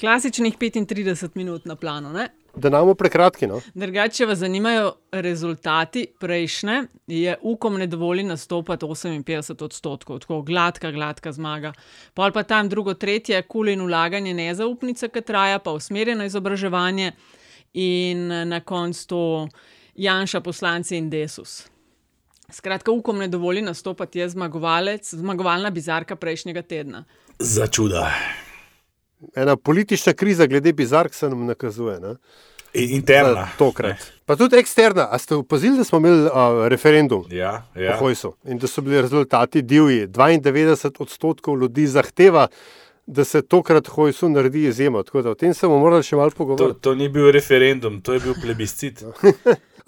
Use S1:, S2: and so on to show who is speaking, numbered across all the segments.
S1: Klasičnih 35 minut na planu. Ne?
S2: Da nam prekratki. No?
S1: Drugače, vas zanimajo rezultati prejšnje, je UKOM ne dovoli nastopati 58 odstotkov, tako gladka, gladka zmaga. Pol pa tam drugo, tretje, kul in ulaganje nezaupnice, ki traja, pa usmerjeno izobraževanje in na koncu to Janša, poslanci in Desus. Skratka, UKOM ne dovoli nastopati, je zmagovalec, zmagovalna bizarka prejšnjega tedna.
S3: Za čuda.
S2: Ena politična kriza, glede bizark, se nam nakazuje. Ne?
S3: Interna.
S2: Tokrat. Pa tudi eksterna. A ste opazili, da smo imeli uh, referendum
S3: Ja, ja.
S2: o Hojsu in da so bili rezultati divji? 92 odstotkov ljudi zahteva, da se tokrat Hojsu naredi izjemo. Tako da o tem se bomo morali še malo
S3: To,
S2: pogovoriti.
S3: to ni bil referendum, to je bil plebiscit.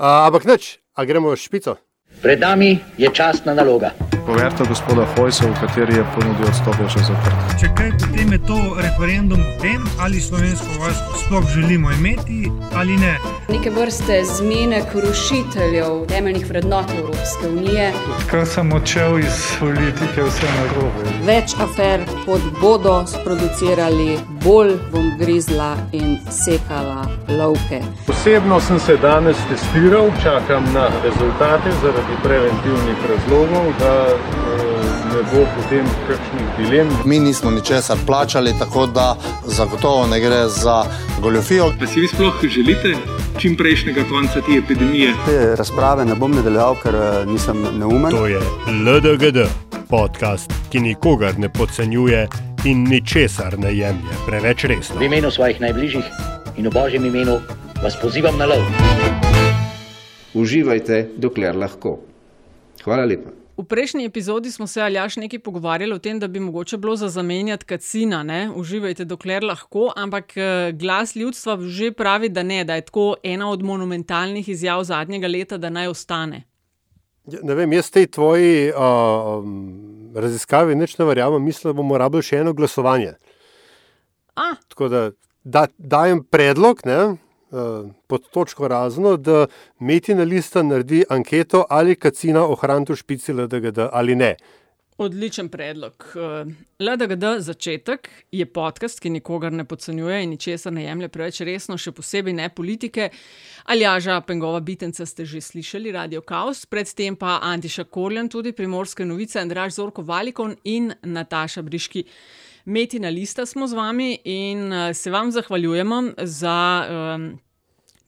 S2: Uh, ampak nič, a gremo v špico.
S4: Pred nami je častna naloga.
S5: Poverta gospoda Hojsa, v kateri je ponudil odstop, je še zaprt.
S6: Če kaj, potem je to referendum o tem, ali slovensko vojsko sploh želimo imeti ali ne.
S7: Neke vrste zmenek rušiteljev temeljnih vrednot Evropske unije.
S8: Kar sem odšel iz politike, vse na robe.
S7: Več afer, kot bodo sproducirali, bolj bom grizla in sekala lovke.
S9: Osebno sem se danes testiral, čakam na rezultate zaradi preventivnih razlogov, da eh, ne bo potem kakšnih dilem.
S10: Mi nismo ničesar plačali, tako da zagotovo ne gre za goljofijo.
S11: Pa si vi sploh želite čim prejšnjega konca te epidemije?
S12: Te razprave ne bom nadaljeval, ker eh, nisem neumen.
S13: To je LDGD, podcast, ki nikogar ne podcenjuje in ničesar ne jemlje preveč resno.
S4: V imenu svojih najbližjih in v božjem imenu vas pozivam na lov.
S14: Uživajte, dokler lahko. Hvala lepa.
S1: V prejšnji epizodi smo se aljaš nekaj pogovarjali o tem, da bi mogoče bilo za zamenjati kacina, ne? uživajte dokler lahko, ampak eh, glas ljudstva že pravi, da ne, da je tako ena od monumentalnih izjav zadnjega leta, da naj ostane.
S2: Ja, Ne vem, jaz tej tvoji uh, raziskavi nič ne verjamem, mislim, da bomo rabili še eno glasovanje.
S1: A,
S2: Tako da, da dajem predlog ne, uh, pod točko razno, da Metina lista naredi anketo ali kacina ohrani v špici LDGD ali ne.
S1: Odličen predlog. Eh, LDGD začetek je podcast, ki nikogar ne podcenjuje in ničesar ne jemlje preveč resno, še posebej ne politike. Aljaža Pengova Bitenca ste že slišali, Radio Chaos, predtem pa Antiša Korjan, tudi primorske novice, Andraž Zorko Valikon in Nataša Briški. Metina lista smo z vami in eh, se vam zahvaljujemo za. Um,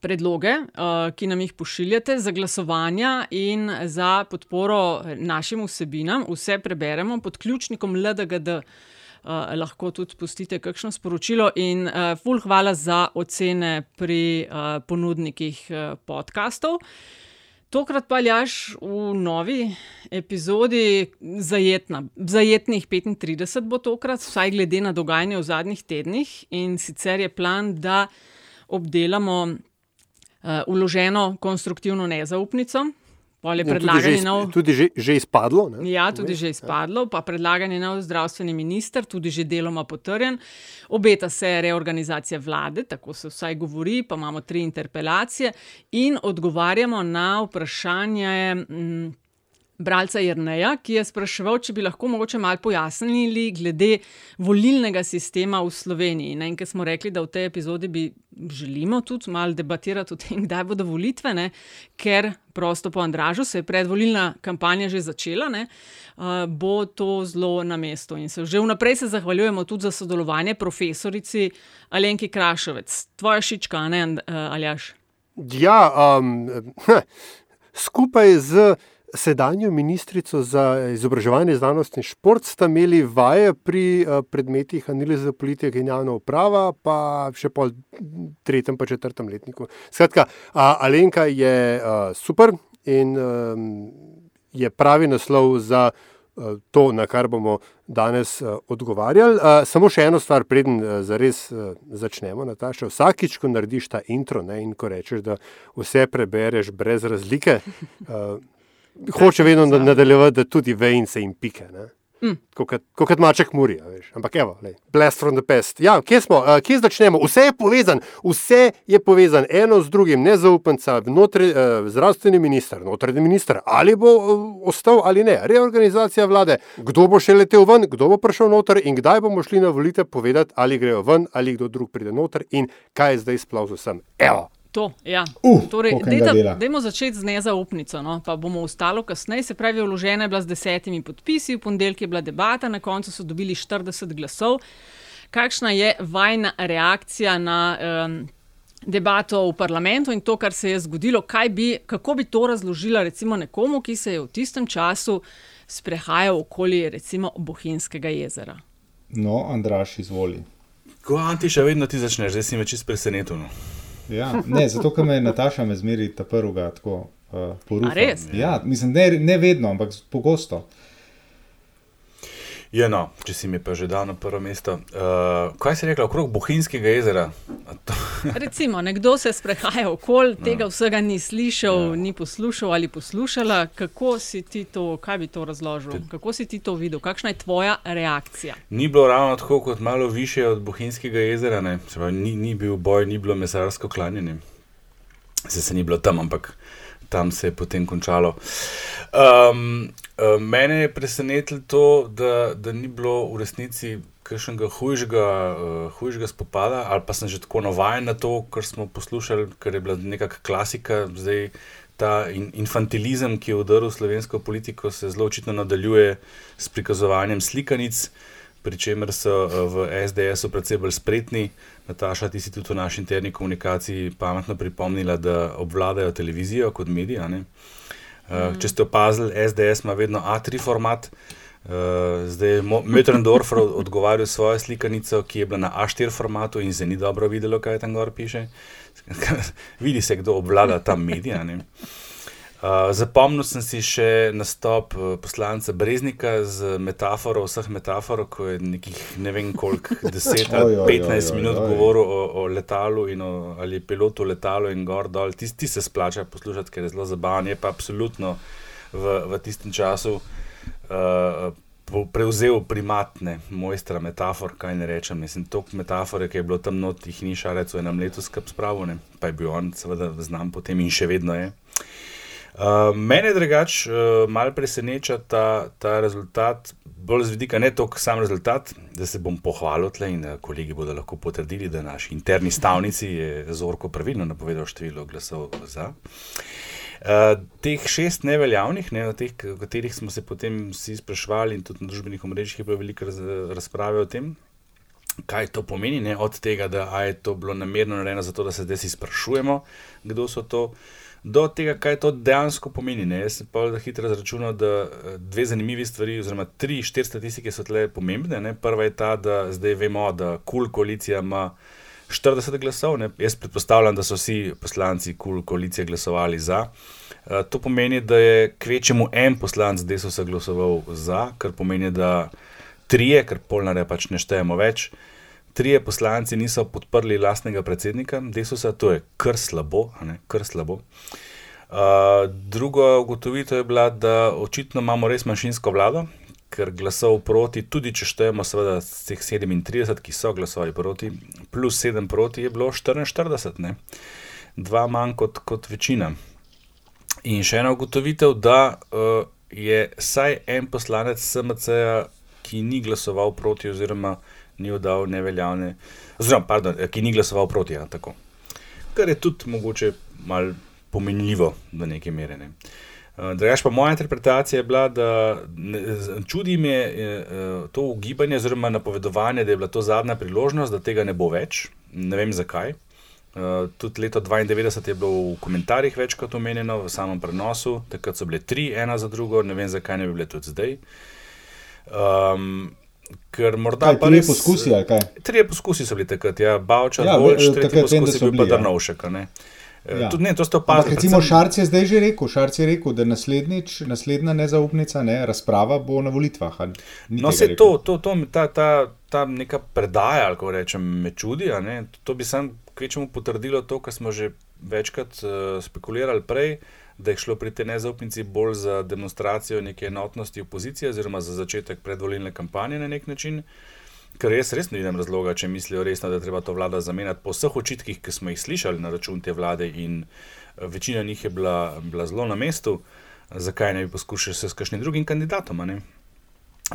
S1: predloge, uh, ki nam jih pošiljate, za glasovanja in za podporo našim vsebinam. Vse preberemo pod ključnikom LDGD. Uh, lahko tudi pustite kakšno sporočilo, in uh, ful, hvala za ocene pri uh, ponudnikih uh, podkastov. Tokrat pa ljaš v novi epizodi zajetna, zajetnih 35 bo tokrat, vsaj glede na dogajanje v zadnjih tednih. In sicer je plan, da obdelamo uh, uloženo konstruktivno nezaupnico. Pol je
S2: tudi
S1: predlagani
S2: že,
S1: nov.
S2: tudi že, že izpadlo. Ne?
S1: Ja, tudi že izpadlo, pa predlagan je nov zdravstveni minister, tudi že deloma potrjen. Obeta se reorganizacija vlade, tako se vsaj govori, pa imamo tri interpelacije in odgovarjamo na vprašanje. Mm, Bralca Jrneja, ki je spraševal, če bi lahko mogoče malo pojasnili glede volilnega sistema v Sloveniji. Ne? In ker smo rekli, da v tej epizodi bi želimo tudi malo debatirati o tem, kdaj bodo volitve, ne? ker prosto po Andražu se je predvolilna kampanja že začela, ne? uh, bo to zelo na mestu. In se že vnaprej se zahvaljujemo tudi za sodelovanje profesorici Alenki Krašovec. Tvoja šička, ne, uh, Aljaš?
S2: Ja, um, skupaj z sedanjo ministrico za izobraževanje, znanost in šport sta imeli vaje pri uh, predmetih analize politike in javna uprava, pa še po tretjem, pa četrtem letniku. Skratka, uh, Alenka je uh, super in um, je pravi naslov za. uh, To, na kar bomo danes uh, odgovarjali. Uh, samo še eno stvar, preden zares začnemo. Nataša, vsakič, ko narediš ta intro ne, in ko rečeš, da vse prebereš brez razlike, uh, hoče vedno na- nadaljevati, da tudi vejnice in pike. Ne.
S1: Mm.
S2: Kot maček Murija, veš. Ampak evo, lej, blast from the past. Ja, kje smo, uh, kje začnemo? Vse je povezano, vse je povezano, eno z drugim, nezaupnica, notri, uh, zdravstveni minister, notranji minister, ali bo uh, ostal ali ne, reorganizacija vlade, kdo bo še letel ven, kdo bo prišel noter in kdaj bomo šli na volitev povedati, ali grejo ven, ali kdo drug pride noter in kaj je zdaj sploh z vsem. Evo.
S1: To, ja.
S15: Uh,
S1: torej, dajmo začeti z nezaupnico, no? pa bomo ostalo kasneje. Se pravi, vložena je bila z desetimi podpisi, v ponedeljek je bila debata, na koncu so dobili 40 glasov. Kakšna je vajna reakcija na um, debato v parlamentu in to, kar se je zgodilo? Kaj bi, kako bi to razložila recimo nekomu, ki se je v tistem času sprehajal okoli recimo Bohinjskega jezera?
S15: No, Andraš, izvoli.
S3: Ko Antiša vedno ti začneš, zdaj si me čist presenetil.
S15: Ja, ne, zato, ker me Nataša me zmeri ta prvega tako uh, porušila.
S1: res?
S15: Ja, mislim, ne, ne vedno, ampak pogosto.
S3: Ja, no, če si mi pa že dal na prvo mesto. Uh, kaj si rekla okrog Bohinjskega jezera?
S1: Recimo, nekdo se sprehaja okoli, tega vsega ni slišal, ni poslušal ali poslušala. Kako si ti to, kaj bi to razložil? Kako si ti to videl? Kakšna je tvoja reakcija?
S3: Ni bilo ravno tako kot malo više od Bohinjskega jezera, ne? Se pravi, ni, ni bil boj, ni bilo mesarsko klanjanje. Se, se ni bilo tam, ampak tam se je potem končalo. Um, uh, mene je presenetilo to, da, da ni bilo v resnici kakšnega hujšega, uh, hujšega spopada, ali pa sem že tako navaden na to, kar smo poslušali, ker je bila nekakšna klasika. Zdaj, ta in, infantilizem, ki je udaril slovensko politiko, se zelo očitno nadaljuje s prikazovanjem slikanic, pri čemer so uh, v SDS-u predvsem bolj spretni. Nataša, ti si tudi v naši interni komunikaciji pametno pripomnila, da obvladajo televizijo kot medij. a ne. Uh, če ste opazili, SDS ima vedno A3 format. Uh, zdaj je Mötrendorfer odgovarjal svojo slikanico, ki je bila na A4 formatu in se ni dobro videlo, kaj tam gor piše. Vidi se, kdo obvlada ta medij. ne. Uh, zapomnil sem si še nastop uh, poslanca Breznika z metaforo, vseh metafor, ko je nekih ne vem koliko, 10
S15: Oj,
S3: ali
S15: oj,
S3: 15
S15: oj,
S3: minut govoril o, o letalu in o, ali pilotu letalu in gor dol. Ti, ti se splača poslušati, ker je zelo zabaven. Je pa absolutno v, v tistem času uh, prevzel primatne mojstra metafor, kaj ne rečem. Mislim, to metafore, ki je bilo tam not, jih ni šarec v enem letu skrb spravo, ne? pa je bil on seveda znam potem in še vedno je. Uh, mene drugače uh, malo preseneča ta, ta rezultat, bolj z vidika ne toliko sam rezultat, da se bom pohvalil tle in uh, kolegi bodo lahko potrdili, da naš interni stavnici je Zorko pravilno napovedal število glasov za. Uh, teh šest neveljavnih, ne, o teh, o katerih smo se potem vsi sprašvali, in tudi na družbenih omrežjih je bilo veliko raz, razprave o tem, kaj to pomeni, ne, od tega, da je to bilo namerno narejeno, zato da se zdaj sprašujemo, kdo so to, do tega, kaj to dejansko pomeni. Ne. Jaz sem pa zelo hitro izračunal, da eh, dve zanimivi stvari, oziroma tri, štiri statistike so tle pomembne. Ne. Prva je ta, da zdaj vemo, da KUL koalicija ima 40 glasov. Ne. Jaz predpostavljam, da so vsi poslanci KUL koalicije glasovali za. Uh, to pomeni, da je kvečemu en poslanec desusa glasoval za, kar pomeni, da trije, ker polnare pač ne štejemo več, trije poslanci niso podprli lastnega predsednika desusa, to je kar slabo. Ne, kar slabo. Uh, druga ugotovitev je bila, da očitno imamo res manjšinsko vlado, ker glasov proti, tudi če štejemo, seveda, teh 37, ki so glasovali proti, plus 7 proti, je bilo 44, ne? dva manj kot, kot večina. In še ena ugotovitev, da uh, je vsaj en poslanec SMC-ja, ki ni glasoval proti, oziroma ni oddal neveljavne, oziroma, pardon, eh, ki ni glasoval proti. Ja, tako. Kar je tudi mogoče malo pomenljivo do neke mere. Ne. Uh, Drugač pa moja interpretacija je bila, da ne, čudi me uh, to ugibanje, oziroma napovedovanje, da je bila to zadnja priložnost, da tega ne bo več. Ne vem zakaj. Uh, tudi leto 92 je bilo v komentarjih večkrat omenjeno, v samem prenosu, takrat so bile tri, ena za drugo, ne vem zakaj ne bi bile tudi zdaj. Um, ker morda
S15: Kaj,
S3: pa res-
S15: poskusi?
S3: Trije poskusi so bili takrat, ja, Bavčar,
S15: Ja,
S3: ja, Bolč, tretji poskus je
S15: so
S3: bil pa
S15: ja.
S3: Drnovšek. a ne. Eh,
S15: Ja.
S3: Tudi ne, to ste opazili.
S15: recimo
S3: predvsem-
S15: Šarc je zdaj že rekel, Šarc je rekel, da naslednjič, naslednja nezaupnica, ne, razprava bo na volitvah.
S3: No, se to, to, to, ta, ta, ta neka predaja, kako rečem, me čudi. ne. To bi sam kvečemu potrdilo to, kar smo že večkrat uh, spekulirali prej, da je šlo pri tej nezaupnici bolj za demonstracijo neke enotnosti opozicije, oziroma za začetek predvolilne kampanje na nek način. Ker jaz res ne vidim razloga, če mislijo resno, da treba to vlado zamenjati po vseh očitkih, ki smo jih slišali na račun te vlade, in eh, večina njih je bila, bila zelo na mestu, zakaj ne bi poskušali se s kakšnim drugim kandidatom.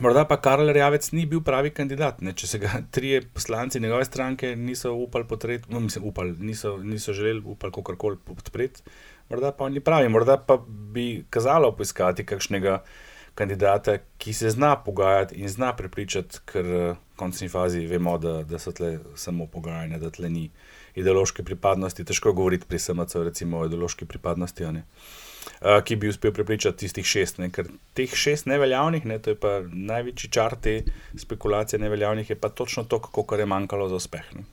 S3: Morda pa Karl Rjavec ni bil pravi kandidat. Ne? Če se ga trije poslanci njegove stranke niso upali podpreti, no, mislim, upali, niso, niso želeli upali kakorkoli podpreti, morda pa ni pravi. Morda pa bi kazalo poiskati kakšnega kandidata, ki se zna pogajati in zna prepričati, ker v končni fazi vemo, da, da so tle samo pogajanja, da tle ni ideološke pripadnosti. Težko govoriti pri SMC, recimo o ideološki pripadnosti. Uh, uh, ki bi uspel prepričati tistih šest. Ne? Ker teh šest neveljavnih, ne, to je pa največji čar te spekulacije neveljavnih, je pa točno to, kako je manjkalo za uspeh. Ne?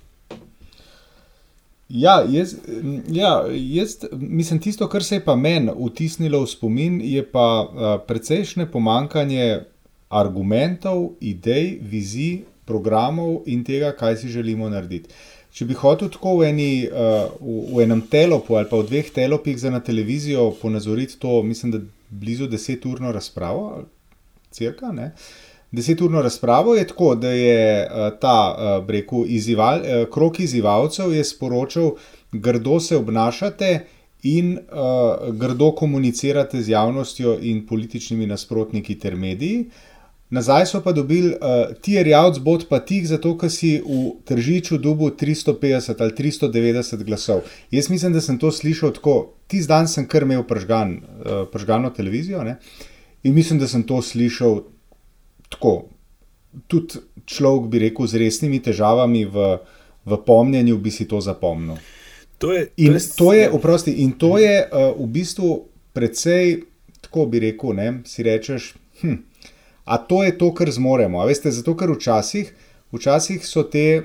S15: Ja, jaz, ja, jaz mislim, tisto, kar se je pa meni vtisnilo v spomin, je pa uh, precejšnje pomankanje argumentov, idej, vizij, programov in tega, kaj si želimo narediti. Če bi hotel tako v, eni, uh, v, v enem telopu ali pa v dveh telopih za na televizijo ponazoriti to, mislim, da blizu deseturno razpravo, crka, ne. Deseturno razpravo je tako, da je uh, ta uh, rekel, izival, uh, krok izzivalcev sporočil, grdo se obnašate in uh, grdo komunicirate z javnostjo in političnimi nasprotniki ter mediji. Nazaj so pa dobili uh, ti rjavc bod pa tih, zato ker si v tržiču dubu 350 ali 390 glasov. Jaz mislim, da sem to slišal tako, ti zdan sem kar imel pržgan, uh, pržgano televizijo ne? in mislim, da sem to slišal tako. Tudi človek bi rekel z resnimi težavami v, v pomnjenju, bi si to zapomnil.
S3: To je, to
S15: in,
S3: je,
S15: to je, oprosti, in to je uh, v bistvu precej, tako bi rekel, ne, si rečeš. Hm, A to je to, kar zmoremo. A veste, zato ker včasih, včasih so te.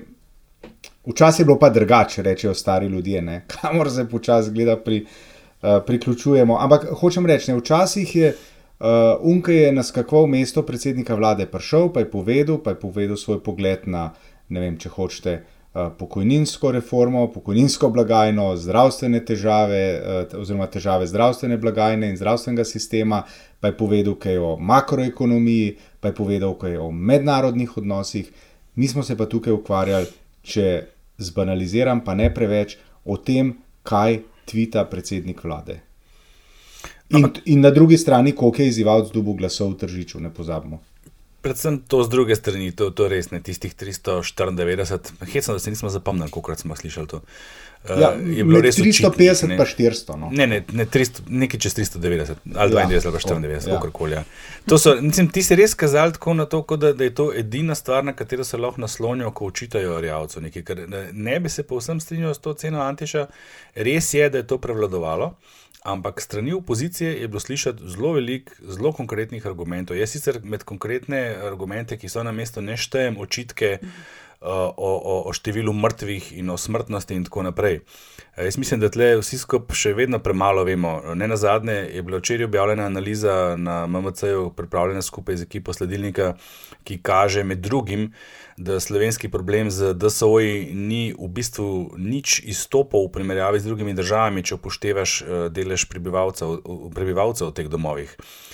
S15: Včasih je bilo pa drugače, rečejo stari ljudje, ne? kamor se počasi gleda, pri, uh, priključujemo. Ampak hočem reči, ne, včasih je uh, Unke je naskakoval mesto predsednika vlade, prišel pa je povedal, pa je povedal svoj pogled na, ne vem, če hočete, uh, pokojninsko reformo, pokojninsko blagajno, zdravstvene težave, eh, oziroma težave zdravstvene blagajne in zdravstvenega sistema, pa je povedal kaj o makroekonomiji, pa je povedal kaj o mednarodnih odnosih. Mi smo se pa tukaj ukvarjali, če zbanaliziram, pa ne preveč, o tem, kaj tvita predsednik vlade. In, in na drugi strani, koliko je izzivalcev dobu glasov v tržiču, ne pozabimo.
S3: Predvsem to z druge strani, to, to res ne, tistih 394, hecno, da se nismo zapomnili, koliko smo slišali to.
S15: Uh, ja, je bilo res 350, očitnih, pa 400. No.
S3: Ne, ne, ne 300, nekaj čez 390, ali 92, ja, ali pa 94, ja. kakorkoli. Ja. Mislim, ti si res kazali tako na to, da, da je to edina stvar, na katero se lahko naslonijo, ko učitajo rjavcu. Ne bi se povsem strinjal s to ceno Antiša, res je, da je to prevladovalo. Ampak strani opozicije je bilo slišati zelo veliko, zelo konkretnih argumentov. Jaz sicer med konkretne argumente, ki so na mestu, ne štejem očitke uh, o, o, o številu mrtvih in o smrtnosti in tako naprej. Uh, jaz mislim, da tle vsi skupaj še vedno premalo vemo. Ne na zadnje je bila včeraj objavljena analiza na MMC-ju, pripravljena skupaj z ekipo sledilnika, ki kaže med drugim, da slovenski problem z DSO-ji ni v bistvu nič izstopal v primerjavi z drugimi državami, če upoštevaš uh, delež prebivalcev, prebivalcev v teh domovih. Uh,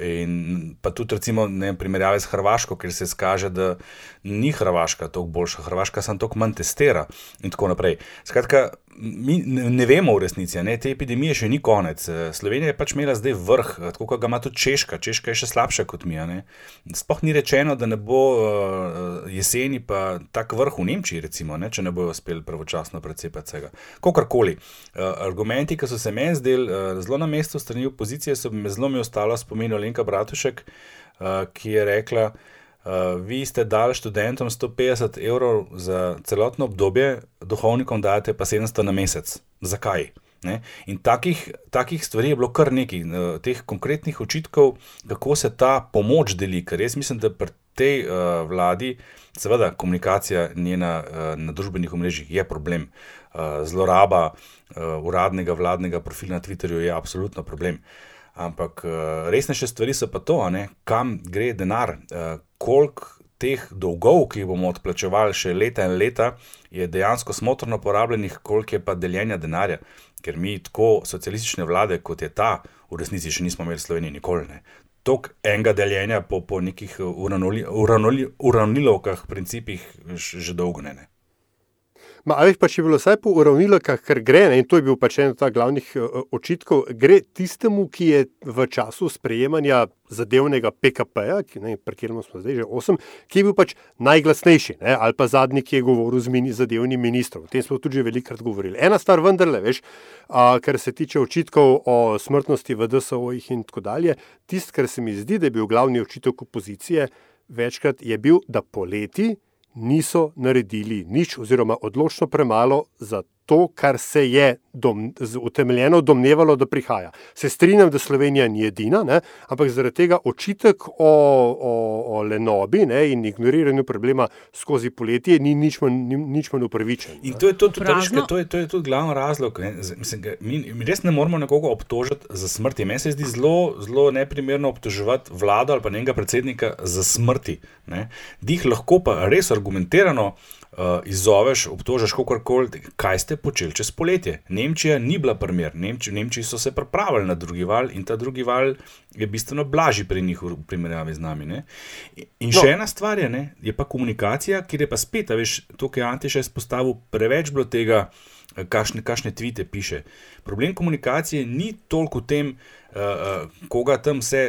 S3: in pa tudi, recimo, ne primerjavi s Hrvaško, ker se skaže, da ni Hrvaška tako boljša, Hrvaška samo tako manj testira in tako naprej. Skratka, mi ne, vemo v resnici, ne? te epidemije še ni konec. Slovenija je pač imela zdaj vrh, tako kot ga ima tudi Češka, Češka je še slabša kot mi. Sploh ni rečeno, da ne bo uh, jeseni pa tak vrh v Nemčiji, recimo, ne? če ne bojo uspeli pravočasno precepati vsega. Kakorkoli. Uh, argumenti, ki so se meni zdeli zelo na mestu strani opozicije, so me zelo mi ostalo spominjali Lenka Bratušek, ki je rekla, Uh, vi ste dali študentom 150 evrov za celotno obdobje, duhovnikom dajete pa 700 na mesec. Zakaj? Ne? In takih, takih stvari je bilo kar nekaj, uh, teh konkretnih očitkov, kako se ta pomoč deli. Ker jaz mislim, da pri tej uh, vladi, seveda, komunikacija njena uh, na družbenih omrežjih je problem. Uh, zloraba uh, uradnega vladnega profila na Twitterju je absolutno problem. Uh, Ampak uh, resnejše stvari so pa to, ne, kam gre denar, uh, koliko teh dolgov, ki bomo odplačevali še leta in leta, je dejansko smotrno porabljenih, koliko je pa deljenja denarja. Ker mi tako socialistične vlade, kot je ta, v resnici še nismo imeli v Sloveniji nikoli. Ne. Tok enega deljenja po, po nekih uravnilovkah, principih, že dolgo ne. ne.
S2: Ma, ali pa če je bilo vsaj po uravnilovkah, ker gre, ne, in to je bil pač en od glavnih uh, očitkov, gre tistemu, ki je v času sprejemanja zadevnega PKP-ja, pri katerem smo zdaj že osem, ki je bil pač najglasnejši, ne, ali pa zadnji, ki je govoril z mini, zadevnim ministrom. O tem smo tudi že velikokrat govorili. Ena stvar vendarle, veš, uh, kar se tiče očitkov o smrtnosti v DSO-jih in tako dalje, tisto, kar se mi zdi, da je bil glavni očitek opozicije, večkrat je bil, da poleti niso naredili nič, oziroma odločno premalo za to, kar se je dom, utemeljeno domnevalo, da prihaja. Se strinjam, da Slovenija ni edina, ne? ampak zaradi tega očitek o, o, o lenobi ne? in ignoriranju problema skozi poletje ni nič manj, ni, nič manj upravičen.
S3: In to je, to, to, to, je, to je tudi glavni razlog. Mislim, mi, mi res ne moramo nekoga obtožiti za smrt. Meni se zdi zelo, zelo neprimerno obtoževati vlado ali pa njenega predsednika za smrti. Dih lahko pa res argumentirano uh, izzoveš, obtožiš kakorkoli, kaj ste počeli čez poletje. Nemčija ni bila primer, Nemči, Nemčiji so se pripravili na drugi val in ta drugi val je bistveno blažji pri njih v primerjavi z nami. Ne? In še no. ena stvar je, ne, je pa komunikacija, kjer je pa spet, veš, to, kar je Antiš izpostavil, preveč bilo tega. Kakšne, kakšne tvite piše. Problem komunikacije ni toliko v tem, uh, koga tam vse,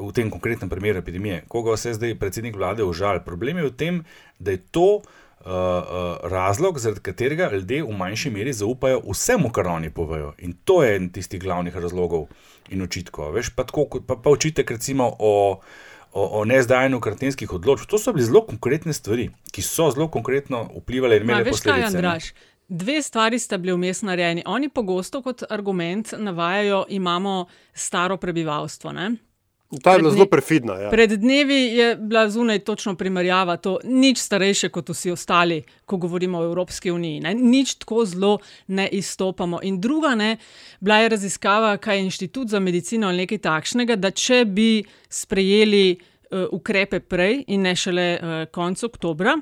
S3: v tem konkretnem primeru epidemije, koga vse zdaj predsednik vlade užal. Problem je v tem, da je to uh, uh, uh, razlog, zaradi katerega ljudje v manjši meri zaupajo vsemu, kar oni povejo. In to je en tistih glavnih razlogov in očitkov. Veš, pa, tako, pa, pa očitek recimo o. O, o nezdajanju karantenskih odločb. To so bile zelo konkretne stvari, ki so zelo konkretno vplivali in imeli posledice.
S1: Kaj, Dve stvari sta bili vmes narejeni. Oni pogosto kot argument navajajo, imamo staro prebivalstvo. Ne?
S2: Ta je bila zelo perfidna. Ja.
S1: Pred dnevi je bila zunaj točno primerjava, to nič starejše kot vsi ostali, ko govorimo o Evropski uniji. Ne? Nič tako zelo ne izstopamo. In druga, ne, bila je raziskava, kaj je Inštitut za medicino ali nekaj takšnega, da če bi sprejeli uh, ukrepe prej in ne šele uh, konec oktobra,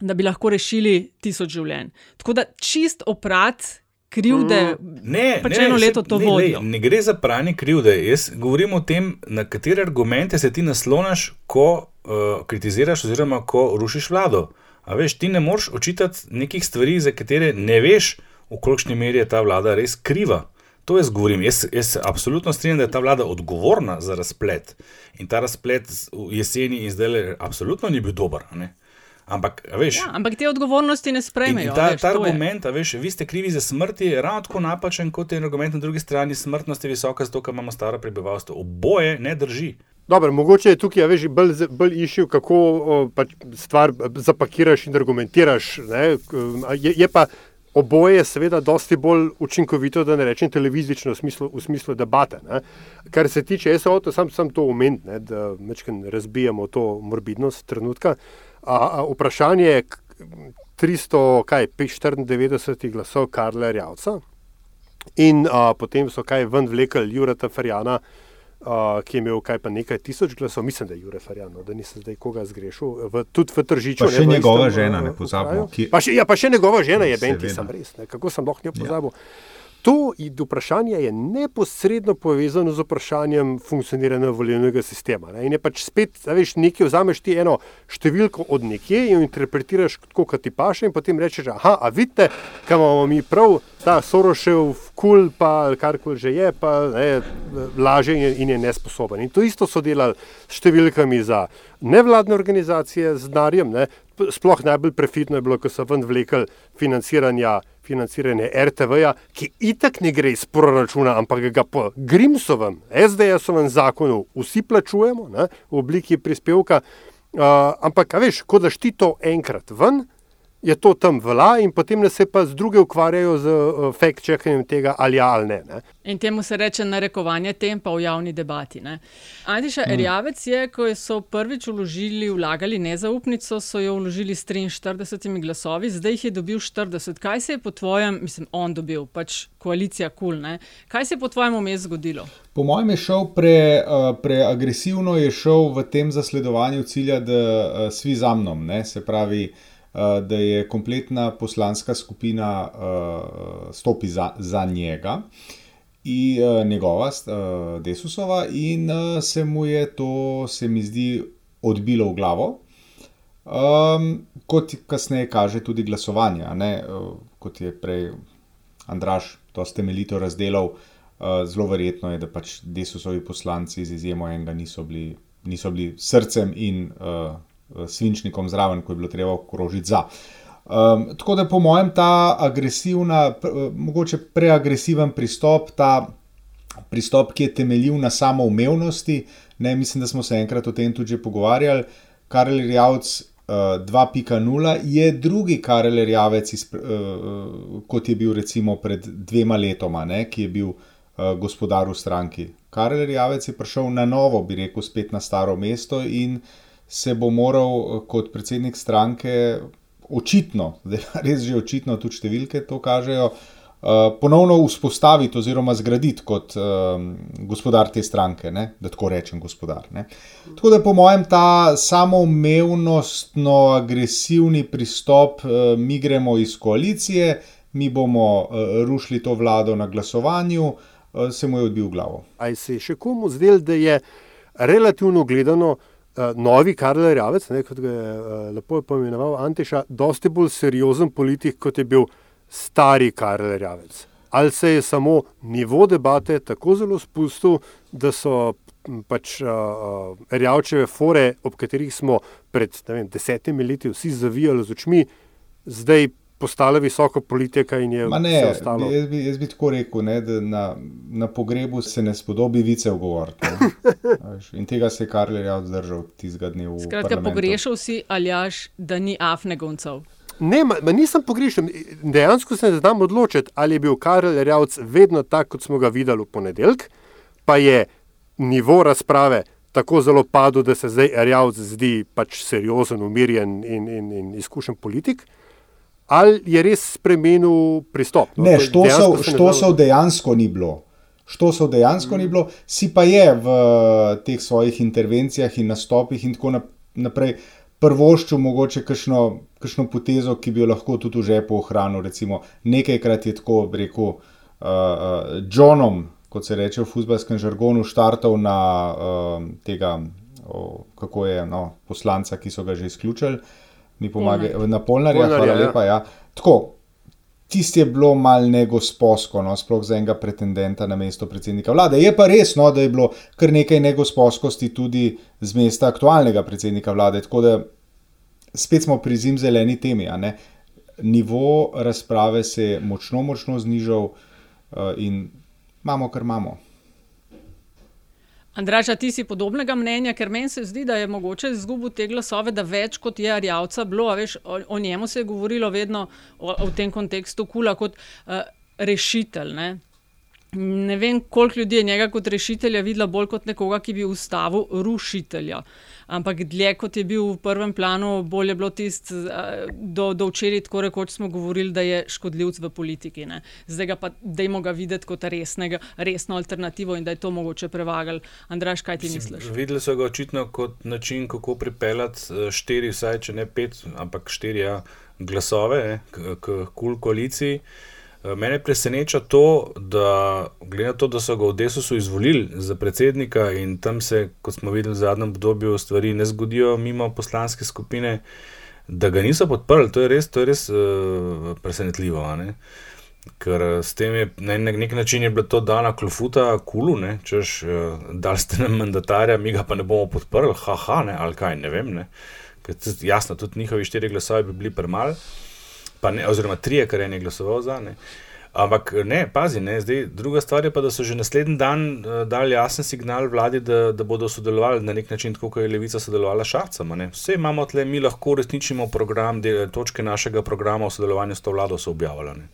S1: da bi lahko rešili tisoč življenj. Tako da čist oprat krivde, mm. ne, pač ne, eno leto to vodi.
S3: Ne, ne gre za pranje krivde. Jaz govorim o tem, na katere argumente se ti naslonaš, ko uh, kritiziraš oziroma ko rušiš vlado. A veš, ti ne moreš očitati nekih stvari, za katere ne veš, v kolikšni meri je ta vlada res kriva. To jaz govorim. Jaz, jaz se absolutno strinjam, da je ta vlada odgovorna za razplet. In ta razplet v jeseni in zdaj, absolutno ni bil dober. Ne? Ampak, veš,
S1: ja, ampak te odgovornosti ne sprejmejo.
S3: Ta, veš, ta argument, veš, vi ste krivi za smrt, je ravno tako napačen kot je argument na drugi strani. Smrtnost je visoka, zato ker imamo staro prebivalstvo. Oboje ne drži.
S2: Dobar, mogoče je tukaj veš, bolj, bolj išil, kako o, pač stvar zapakiraš in argumentiraš. Je, je pa oboje, seveda, dosti bolj učinkovito, da ne rečem televizično, v smislu, v smislu debate. Ne? Kar se tiče SO, to sam, sam to omenil, da razbijamo to morbidnost trenutka. A, a, vprašanje je 394 glasov Karla Rjavca in a, potem so kaj ven vlekel Jureta Ferjana, a, ki je imel kaj pa nekaj tisoč glasov, mislim, da je Jure Ferjan, no, da nisem zdaj koga zgrešil, v, tudi v Tržiču.
S15: Pa še ne, njegova istem, žena, ne pozabimo.
S2: Ki... Pa, ja, pa še njegova žena je Benti, sem res, ne, kako sem lahko njo pozabil. Ja. To vprašanje je neposredno povezano z vprašanjem funkcioniranja volilnega sistema. Ne? In je pač spet, da veš, nekaj vzameš ti eno številko od nekje in jo interpretiraš tako, kot ti paše, in potem rečeš, ah, a vidite, kam imamo mi prav, ta Sorošev kul, pa karkoli že je, pa ne, laže in je, in je nesposoben. In to isto so delali s številkami za nevladne organizacije, z denarjem. Sploh najbolj prefitno je bilo, ko so ven vlekli financiranja financiranje RTV-ja, ki itak ne gre iz proračuna, ampak ga po Grimsovem, SDS-ovem zakonu vsi plačujemo ne, v obliki prispevka. Uh, ampak, veš, ko daš ti to enkrat ven, je to tam vla, in potem se pa z druge ukvarjajo z uh, fact-checkanjem tega, ali je ali ne, ne.
S1: In temu se reče narekovanje tempa v javni debati. Antiša mm. Erjavec je, ko so prvič vložili, vlagali nezaupnico, so jo vložili s 43 glasovi, zdaj jih je dobil 40. Kaj se je po tvojem, mislim, on dobil, pač koalicija kul, cool, kaj se je po tvojem vmes zgodilo?
S15: Po mojem je šel pre, uh, preagresivno, je šel v tem zasledovanju cilja, da uh, svi za mnom, ne? se pravi. Eh, da je kompletna poslanska skupina uh, stopi za, za njega, in uh, njegova, uh, Desusova, in uh, se mu je to, se mi zdi, odbilo v glavo. Um, kot kasneje kaže tudi glasovanje, uh, kot je prej Andraš to temeljito razdelal, uh, zelo verjetno je, da pač Desusovi poslanci, z izjemo enega, niso bili, niso bili srcem in uh, svinčnikom zraven, ko je bilo treba okrožiti za. Um, tako da, po mojem, ta agresivna, mogoče preagresiven pristop, ta pristop, ki je temeljil na samoumevnosti, ne mislim, da smo se enkrat o tem tudi pogovarjali. Karel Rjavc uh, 2.0 je drugi Karel Rjavec, iz, uh, kot je bil recimo pred dvema letoma, ne, ki je bil uh, gospodar v stranki. Karel Rjavec je prišel na novo, bi rekel, spet na staro mesto in uh, se bo moral eh, kot predsednik stranke, očitno, res že očitno, tudi številke to kažejo, eh, ponovno vzpostaviti oziroma zgraditi kot um, gospodar te stranke, ne? da tako rečem, gospodar. Ne? Tako da, po mojem, ta samoumevnostno agresivni pristop, uh, mi gremo iz koalicije, mi bomo uh, rušili to vlado na glasovanju, uh, se mu je odbil glavo.
S2: Ali se je še komu zdel, da je relativno gledano? Uh, novi Karl Rjavec, ne, kot ga je uh, lepo poimenoval Antiša, dosti bolj seriozen politik, kot je bil stari Karl Rjavec. Ali se je samo nivo debate tako zelo spustil, da so pač uh, rjavčeve fore, ob katerih smo pred vem, desetimi leti vsi zavijali z očmi, zdaj postala visoka politika in je
S15: ne, vse ostalo. Jaz bi, jaz bi tako rekel, ne, da na, na pogrebu se ne spodobi vice govoriti. In tega se je Karl Rjav zdržal tistega dne v Evropi.
S1: Skratka, pogrešal si aljaš, da ni afnegoncev.
S2: Ne, ma, ma nisem pogrešal. Dejansko se ne znam odločiti, ali je bil Karl Rjavc vedno tak, kot smo ga videli v ponedeljek, pa je nivo razprave. Tako zelo padlo, da se zdaj Rjavc zdi pač seriozen, umirjen in, in, in izkušen politik ali je res spremenil pristop?
S15: No, ne, što so dejansko ni bilo. Što so dejansko mm. ni bilo, si pa je v teh svojih intervencijah in nastopih in tako naprej prvoščil mogoče kakšno, kakšno potezo, ki bi jo lahko tudi v žepu ohranil. Recimo nekajkrat je tako rekel uh, uh, Johnom, kot se reče v futbalskem žargonu, štartov na uh, tega, oh, kako je no, poslanca, ki so ga že izključili mi pomaga, na polnarja, hvala ja. lepa. Ja. Tako, tisti je bilo mal negosposko, no, sploh za enega pretendenta na mesto predsednika vlade. Je pa res, no, da je bilo kar nekaj negosposkosti tudi z mesta aktualnega predsednika vlade. Tako da spet smo pri zim zeleni temi. Nivo razprave se je močno, močno znižal uh, in imamo, kar imamo.
S1: Andraža, ti si podobnega mnenja, ker meni se zdi, da je mogoče izgubil te glasove, da več kot je Arjavca bilo, veš, o, o njemu se je govorilo vedno o, o tem kontekstu kula kot uh, rešitelj. Ne vem, koliko ljudi je njega kot rešitelja videla bolj kot nekoga, ki bi ustavil rušitelja. Ampak dlje kot je bil v prvem planu, bolje je bilo tisto, do, do včeraj, tako rekoč, smo govorili, da je škodljivc v politiki. Ne. Zdaj ga pa dajmo ga videti kot resnega, resno alternativo in da je to mogoče prevagali. Andraš, kaj ti misliš?
S3: Videli so ga očitno kot način, kako pripeljati eh, štiri, vsaj če ne pet, ampak štiri ja, glasove k kul cool koaliciji. Eh, mene preseneča to, da glede na to, da so ga v Desusu izvolili za predsednika in tam se, kot smo videli v zadnjem obdobju, stvari ne zgodijo mimo poslanske skupine, da ga niso podprli. To je res, to je res uh, presenetljivo. Ker eh, s tem je na nek način je bila to dana klofuta, kulu, češ, uh, da ste nam mandatarja, mi ga pa ne bomo podprli, haha, ne, ali kaj, ne vem. Ne. Ker, jasno, tudi njihovi štiri glasovi bi bili premali ne, oziroma tri, kar je ne glasoval za. Ne. Ampak ne, pazi, ne, zdaj, druga stvar je pa, da so že naslednji dan uh, dali jasen signal vladi, da, da bodo sodelovali na nek način, kot je Levica sodelovala s Šarcem. Vse imamo tle, mi lahko uresničimo program, del, točke našega programa v sodelovanju s to vlado so objavljene.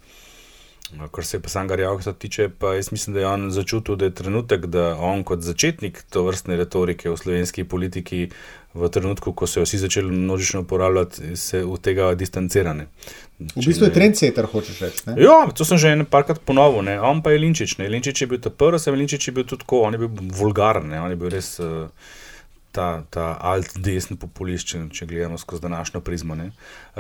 S3: Kar se pa samega Rjavka tiče, pa jaz mislim, da je on začutil, da je trenutek, da on kot začetnik to vrstne retorike v slovenski politiki, v trenutku, ko so jo vsi začeli množično uporabljati, se od tega distancirane.
S15: V bistvu je trendsetter, hočeš reči. Ne?
S3: Ja, to sem že nekajkrat ponovil. Ne. On pa je Linčič. Ne. Linčič je bil ta prvi, sem Linčič je bil tudi tako, on je bil vulgaren, ne. on je bil res. Uh, Ta, ta alt-desni populist, če, gledamo skozi današnjo prizmo.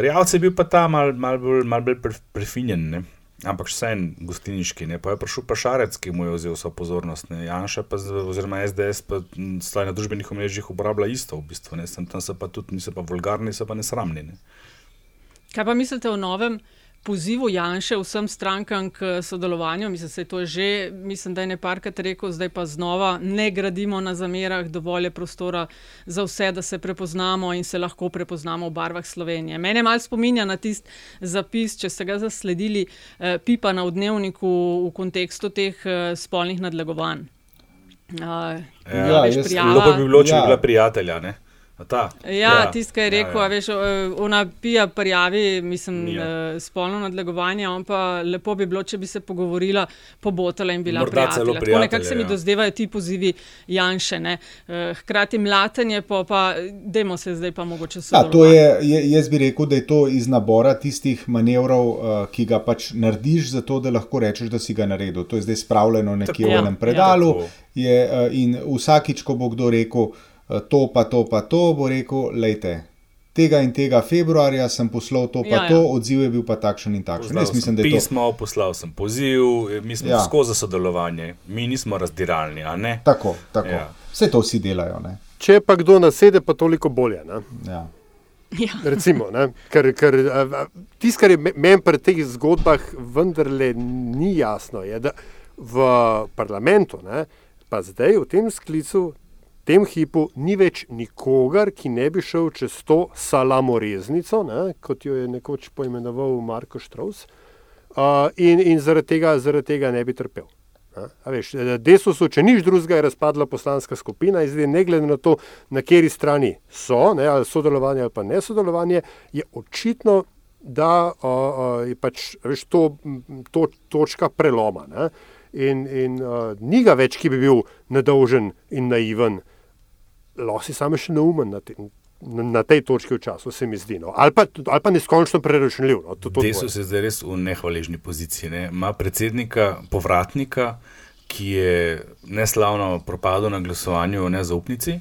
S3: Rjavc je bil pa ta mal, mal bolj, mal bolj prefinjen, ne? Ampak še en gostiniški. Ne? Pa je prišel pa Šarec, ki mu je vzel vso pozornost. Ne? Janša pa, oziroma SDS, pa na družbenih omrežjih uporablja isto, v bistvu. Ne? Sem tam se pa tudi, niso pa vulgarni, so pa nesramni. Ne?
S1: Kaj pa mislite o novem? Pozivu Janša vsem strankam k sodelovanju. Mislim, da je to že, mislim, da je neparkrat rekel, zdaj pa znova ne gradimo na zamerah, dovolj je prostora za vse, da se prepoznamo in se lahko prepoznamo v barvah Slovenije. Mene malo spominja na tisti zapis, če ste ga zasledili, eh, pipa na dnevniku v kontekstu teh eh, spolnih nadlegovanj. Uh,
S3: ja, ja, Lepo bi bilo, če ja. bi bila prijatelja. Ne?
S1: Ta, ja, ja tisti, ki je rekel, ja, ja. veš, ona pija prijavi, mislim, ja. spolno nadlegovanje, on pa lepo bi bilo, če bi se pogovorila, pobotala in bila prijatelja. Tako nekako se mi ja. dozdevajo ti pozivi Janše. Uh, hkrati mlatenje, pa, pa dajmo se zdaj pa mogoče
S15: se. Ja, to je, je, jaz bi rekel, da je to iz nabora tistih manevrov, uh, ki ga pač narediš, zato da lahko rečeš, da si ga naredil. To je zdaj spravljeno nekje v enem predalu ja, je, in vsakič, ko bo kdo rekel, Eh, to, pa to, pa to, bo rekel, lejte. Tega in tega februarja sem poslal to, pa ja, ja. to, odziv je bil pa takšen in takšen.
S3: Jaz mislim, da je to pismo, poslal sem poziv, mi smo ja. skozi sodelovanje, mi nismo razdiralni.
S15: Tako, tako. Ja. Vse to vsi delajo. Ne?
S2: Če pa kdo nasede, pa toliko bolje.
S15: Ja.
S1: Ja.
S2: Recimo, ker, ker tisto, kar je meni pri teh zgodbah, vendarle ni jasno, je, da v parlamentu, ne, pa zdaj v tem sklicu, tem hipu ni več nikogar, ki ne bi šel čez to salamoreznico, ne, kot jo je nekoč poimenoval Marko Štraus, uh, in, in zaradi, tega, zaradi tega ne bi trpel. Desusu, če nič drugega, je razpadla poslanska skupina in zdaj, ne glede na to, na kateri strani so, ne, ali sodelovanje ali pa ne sodelovanje, je očitno, da uh, uh, je pač veš, to, to točka preloma. Ne. In, in uh, ni ga več, ki bi bil nedolžen in naiven, uh, lahko si samo še neumen na, te, na, tej točki v času, se mi zdi. No. Ali, pa, ali pa neskončno preračunljiv. No.
S3: Desu se zdaj res v nehvaležni poziciji. Ne. Ma predsednika, povratnika, ki je neslavno propadel na glasovanju o nezaupnici,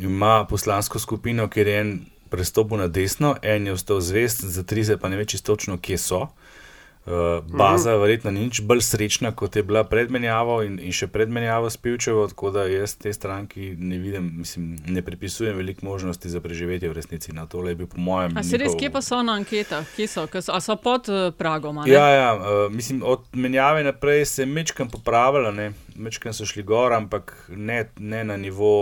S3: ima poslansko skupino, kjer je en prestopil na desno, en je ostal zvest, za tri se pa ne ve čistočno, kje so. Uh, baza je verjetno nič bolj srečna, kot je bila predmenjava in, in še predmenjava s Pivčevo, tako da jaz te stranki ne vidim, mislim, ne pripisujem veliko možnosti za preživetje v resnici. Na tole je bil, po mojem.
S1: A se res, kje pa so na anketah, kje so, so, so pod uh, pragom?
S3: Ja, ja uh, mislim, od menjave naprej se je mečkam popravila, mečkam so šli gor, ampak ne, ne na nivo.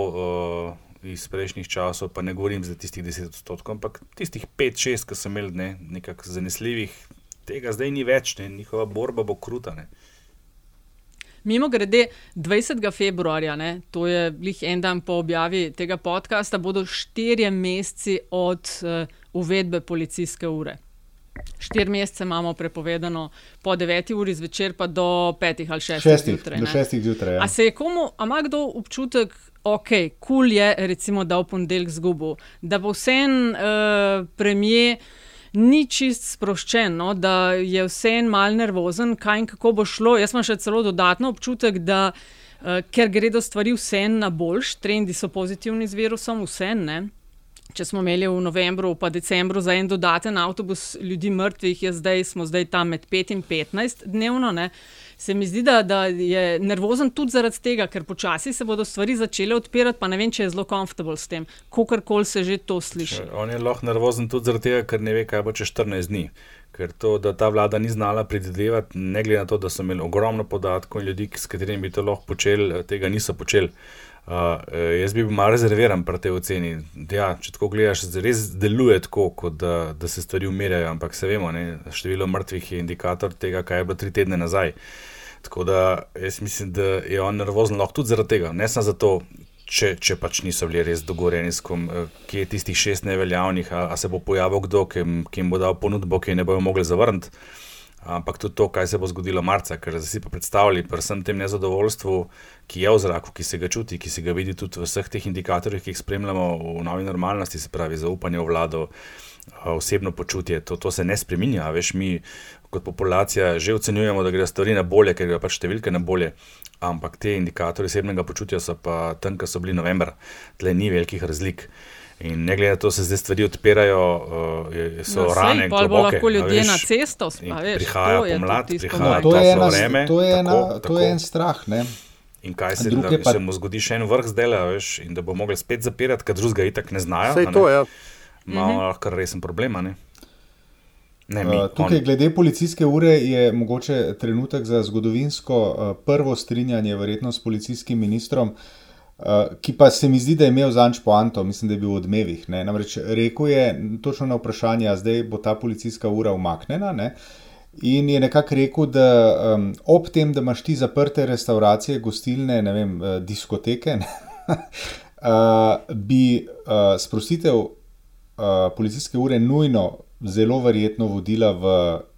S3: Uh, Iz prejšnjih časov, pa ne govorim za tistih 10 odstotkov, ampak tistih 5-6, ki so imeli ne, nekako zanesljivih tega zdaj ni več, ne? njihova borba bo kruta. Ne?
S1: Mimo grede, 20. februarja, ne, to je lih en dan po objavi tega podcasta, bodo štirje meseci od uh, uvedbe policijske ure. Štiri mesece imamo prepovedano, po 9 uri zvečer, pa do 5 ali 6 zjutraj.
S15: Do 6 zjutraj. Ja.
S1: A se je komu, ima kdo občutek, ok, kul cool je, recimo, da v ponedeljek zgubo, da bo vse en uh, premijer ni čist sproščen, no, da je vse en mal nervozen, kaj in kako bo šlo. Jaz imam še celo dodatno občutek, da uh, ker gredo stvari vse na boljš, trendi so pozitivni z virusom, vse ne. Če smo imeli v novembru, pa decembru za en dodaten avtobus ljudi mrtvih, je zdaj, smo zdaj tam med 5 in 15 dnevno. Ne se mi zdi, da, da je nervozen tudi zaradi tega, ker počasi se bodo stvari začele odpirati, pa ne vem, če je zelo komfortabel s tem, kako se že to sliši.
S3: On je lahko nervozen tudi zaradi tega, ker ne ve, kaj bo čez 14 dni. Ker to, da ta vlada ni znala predvidevati, ne glede na to, da so imeli ogromno podatkov in ljudi, s katerimi bi to lahko počeli, tega niso počeli. Uh, jaz bi bil malo rezerviran pri tej oceni. Ja, če tako gledaš, res deluje tako, da, da se stvari umirjajo, ampak se vemo, ne, število mrtvih je indikator tega, kaj je bilo tri tedne nazaj. Tako da jaz mislim, da je on nervozen lahko tudi zaradi tega, ne samo zato, če, če pač niso bili res dogovorjeni s kom, kje je tistih šest neveljavnih, a, a se bo pojavil kdo, ki jim bo dal ponudbo, ki je ne bojo mogli zavrniti. Ampak tudi to, kaj se bo zgodilo marca, ker si pa predstavljali, predvsem tem nezadovoljstvu, ki je v zraku, ki se ga čuti, ki se ga vidi tudi v vseh teh indikatorjih, ki jih spremljamo v novi normalnosti, se pravi zaupanje v vlado, osebno počutje, to, to se ne spremenja. Veš, mi kot populacija že ocenjujemo, da gre stvari na bolje, ker gre pač številke na bolje. Ampak te indikatorje osebnega počutja so pa tam, kar so bili novembra, tle ni velikih razlik. In ne glede na to, se zdaj stvari odpirajo, uh, so no, rane.
S1: Pa bo lahko ljudje veš, na cesto
S3: spali. Prihaja pomlad, prihaja
S15: no, to je ena, vreme. To je, ena, tako, to tako. je en strah. Ne?
S3: In kaj se, da, pa... se mu zgodi še en vrh zdaj, veš, in da bo mogli spet zapirati, ker drugega itak ne znajo.
S2: Vse to je. Ja.
S3: Malo mhm. lahko resen problem. Ne?
S15: Ne, mi, uh, tukaj, on... glede policijske ure, je mogoče trenutek za zgodovinsko uh, prvo strinjanje, verjetno s policijskim ministrom. Uh, ki pa se mi zdi, da je imel zanč poanto, mislim, da je bil v odmevih. Ne? Namreč rekel je točno na vprašanje, zdaj bo ta policijska ura umaknjena. Ne? In je nekako rekel, da um, ob tem, da imaš ti zaprte restauracije, gostilne, ne vem, uh, diskoteke, ne? uh, bi uh, sprostitev policijske ure nujno, zelo verjetno vodila v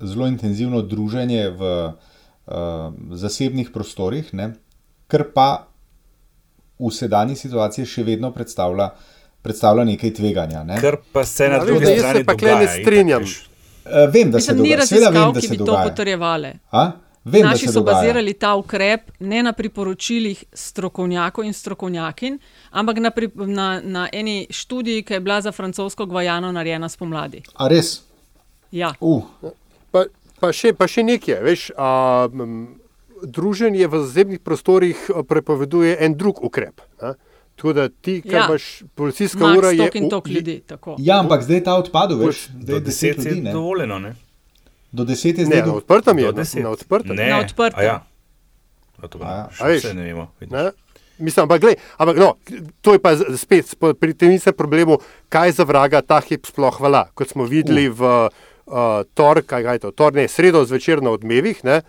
S15: zelo intenzivno druženje v uh, zasebnih prostorih, ne? kar pa v sedanji situaciji še vedno predstavlja, predstavlja nekaj tveganja. Ne?
S3: Kar pa se na ja, drugi strani pa ne
S2: strinjam.
S15: Uh, vem, da
S1: Mislim,
S15: se dogaja.
S1: Seveda vem, da se to potrjevali.
S15: Vem,
S1: Naši so dogaja. bazirali ta ukrep ne na priporočilih strokovnjakov in strokovnjakin, ampak na, pri, na, na eni študiji, ki je bila za francosko Gvajano narejena spomladi.
S15: A res?
S1: Ja.
S15: Uh.
S2: Pa, pa, še, pa še nekaj, veš. A, druženje v zasebnih prostorih prepoveduje en drug ukrep. Ne? Tako da ti, kar ja. imaš, policijska Max, ura je.
S1: In tok ljudi,
S15: ja, ampak zdaj ta odpadu, veš,
S3: zdaj je deset ljudi. Ne? Dovoljeno, ne?
S15: Do deset je zdaj.
S2: Ne, na odprtem je, na odprtem.
S3: Ne,
S1: na odprtem.
S3: Ja. A veš, ne vemo. Ne?
S2: Mislim, ampak, gled, ampak no, to je pa spet pri tem istem problemu, kaj za vraga ta hip sploh hvala. Kot smo videli uh. v uh, torek, kaj je to, torek, ne, sredo zvečer na odmevih, ne,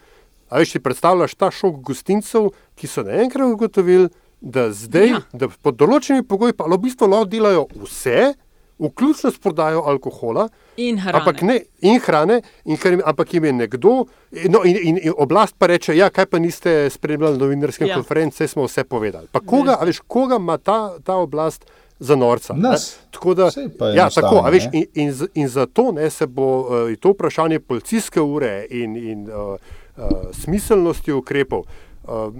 S2: A veš, si predstavljaš ta šok gostincev, ki so naenkrat ugotovili, da zdaj, ja. da pod določenimi pogoji, pa v bistvu lahko delajo vse, vključno s prodajo alkohola.
S1: In hrane.
S2: Ampak, ne, in hrane in hrane, ampak jim je nekdo, no, in, in, in oblast pa reče: Ja, kaj pa niste spremljali novinarske ja. konference, smo vse povedali. Pa koga, veš, koga ima ta, ta oblast? Za norca. Tako da, ja, tako, veš, in, in, in zato ne, se bo uh, to vprašanje policijske ure in, in uh, uh, smiselnosti ukrepov. Uh,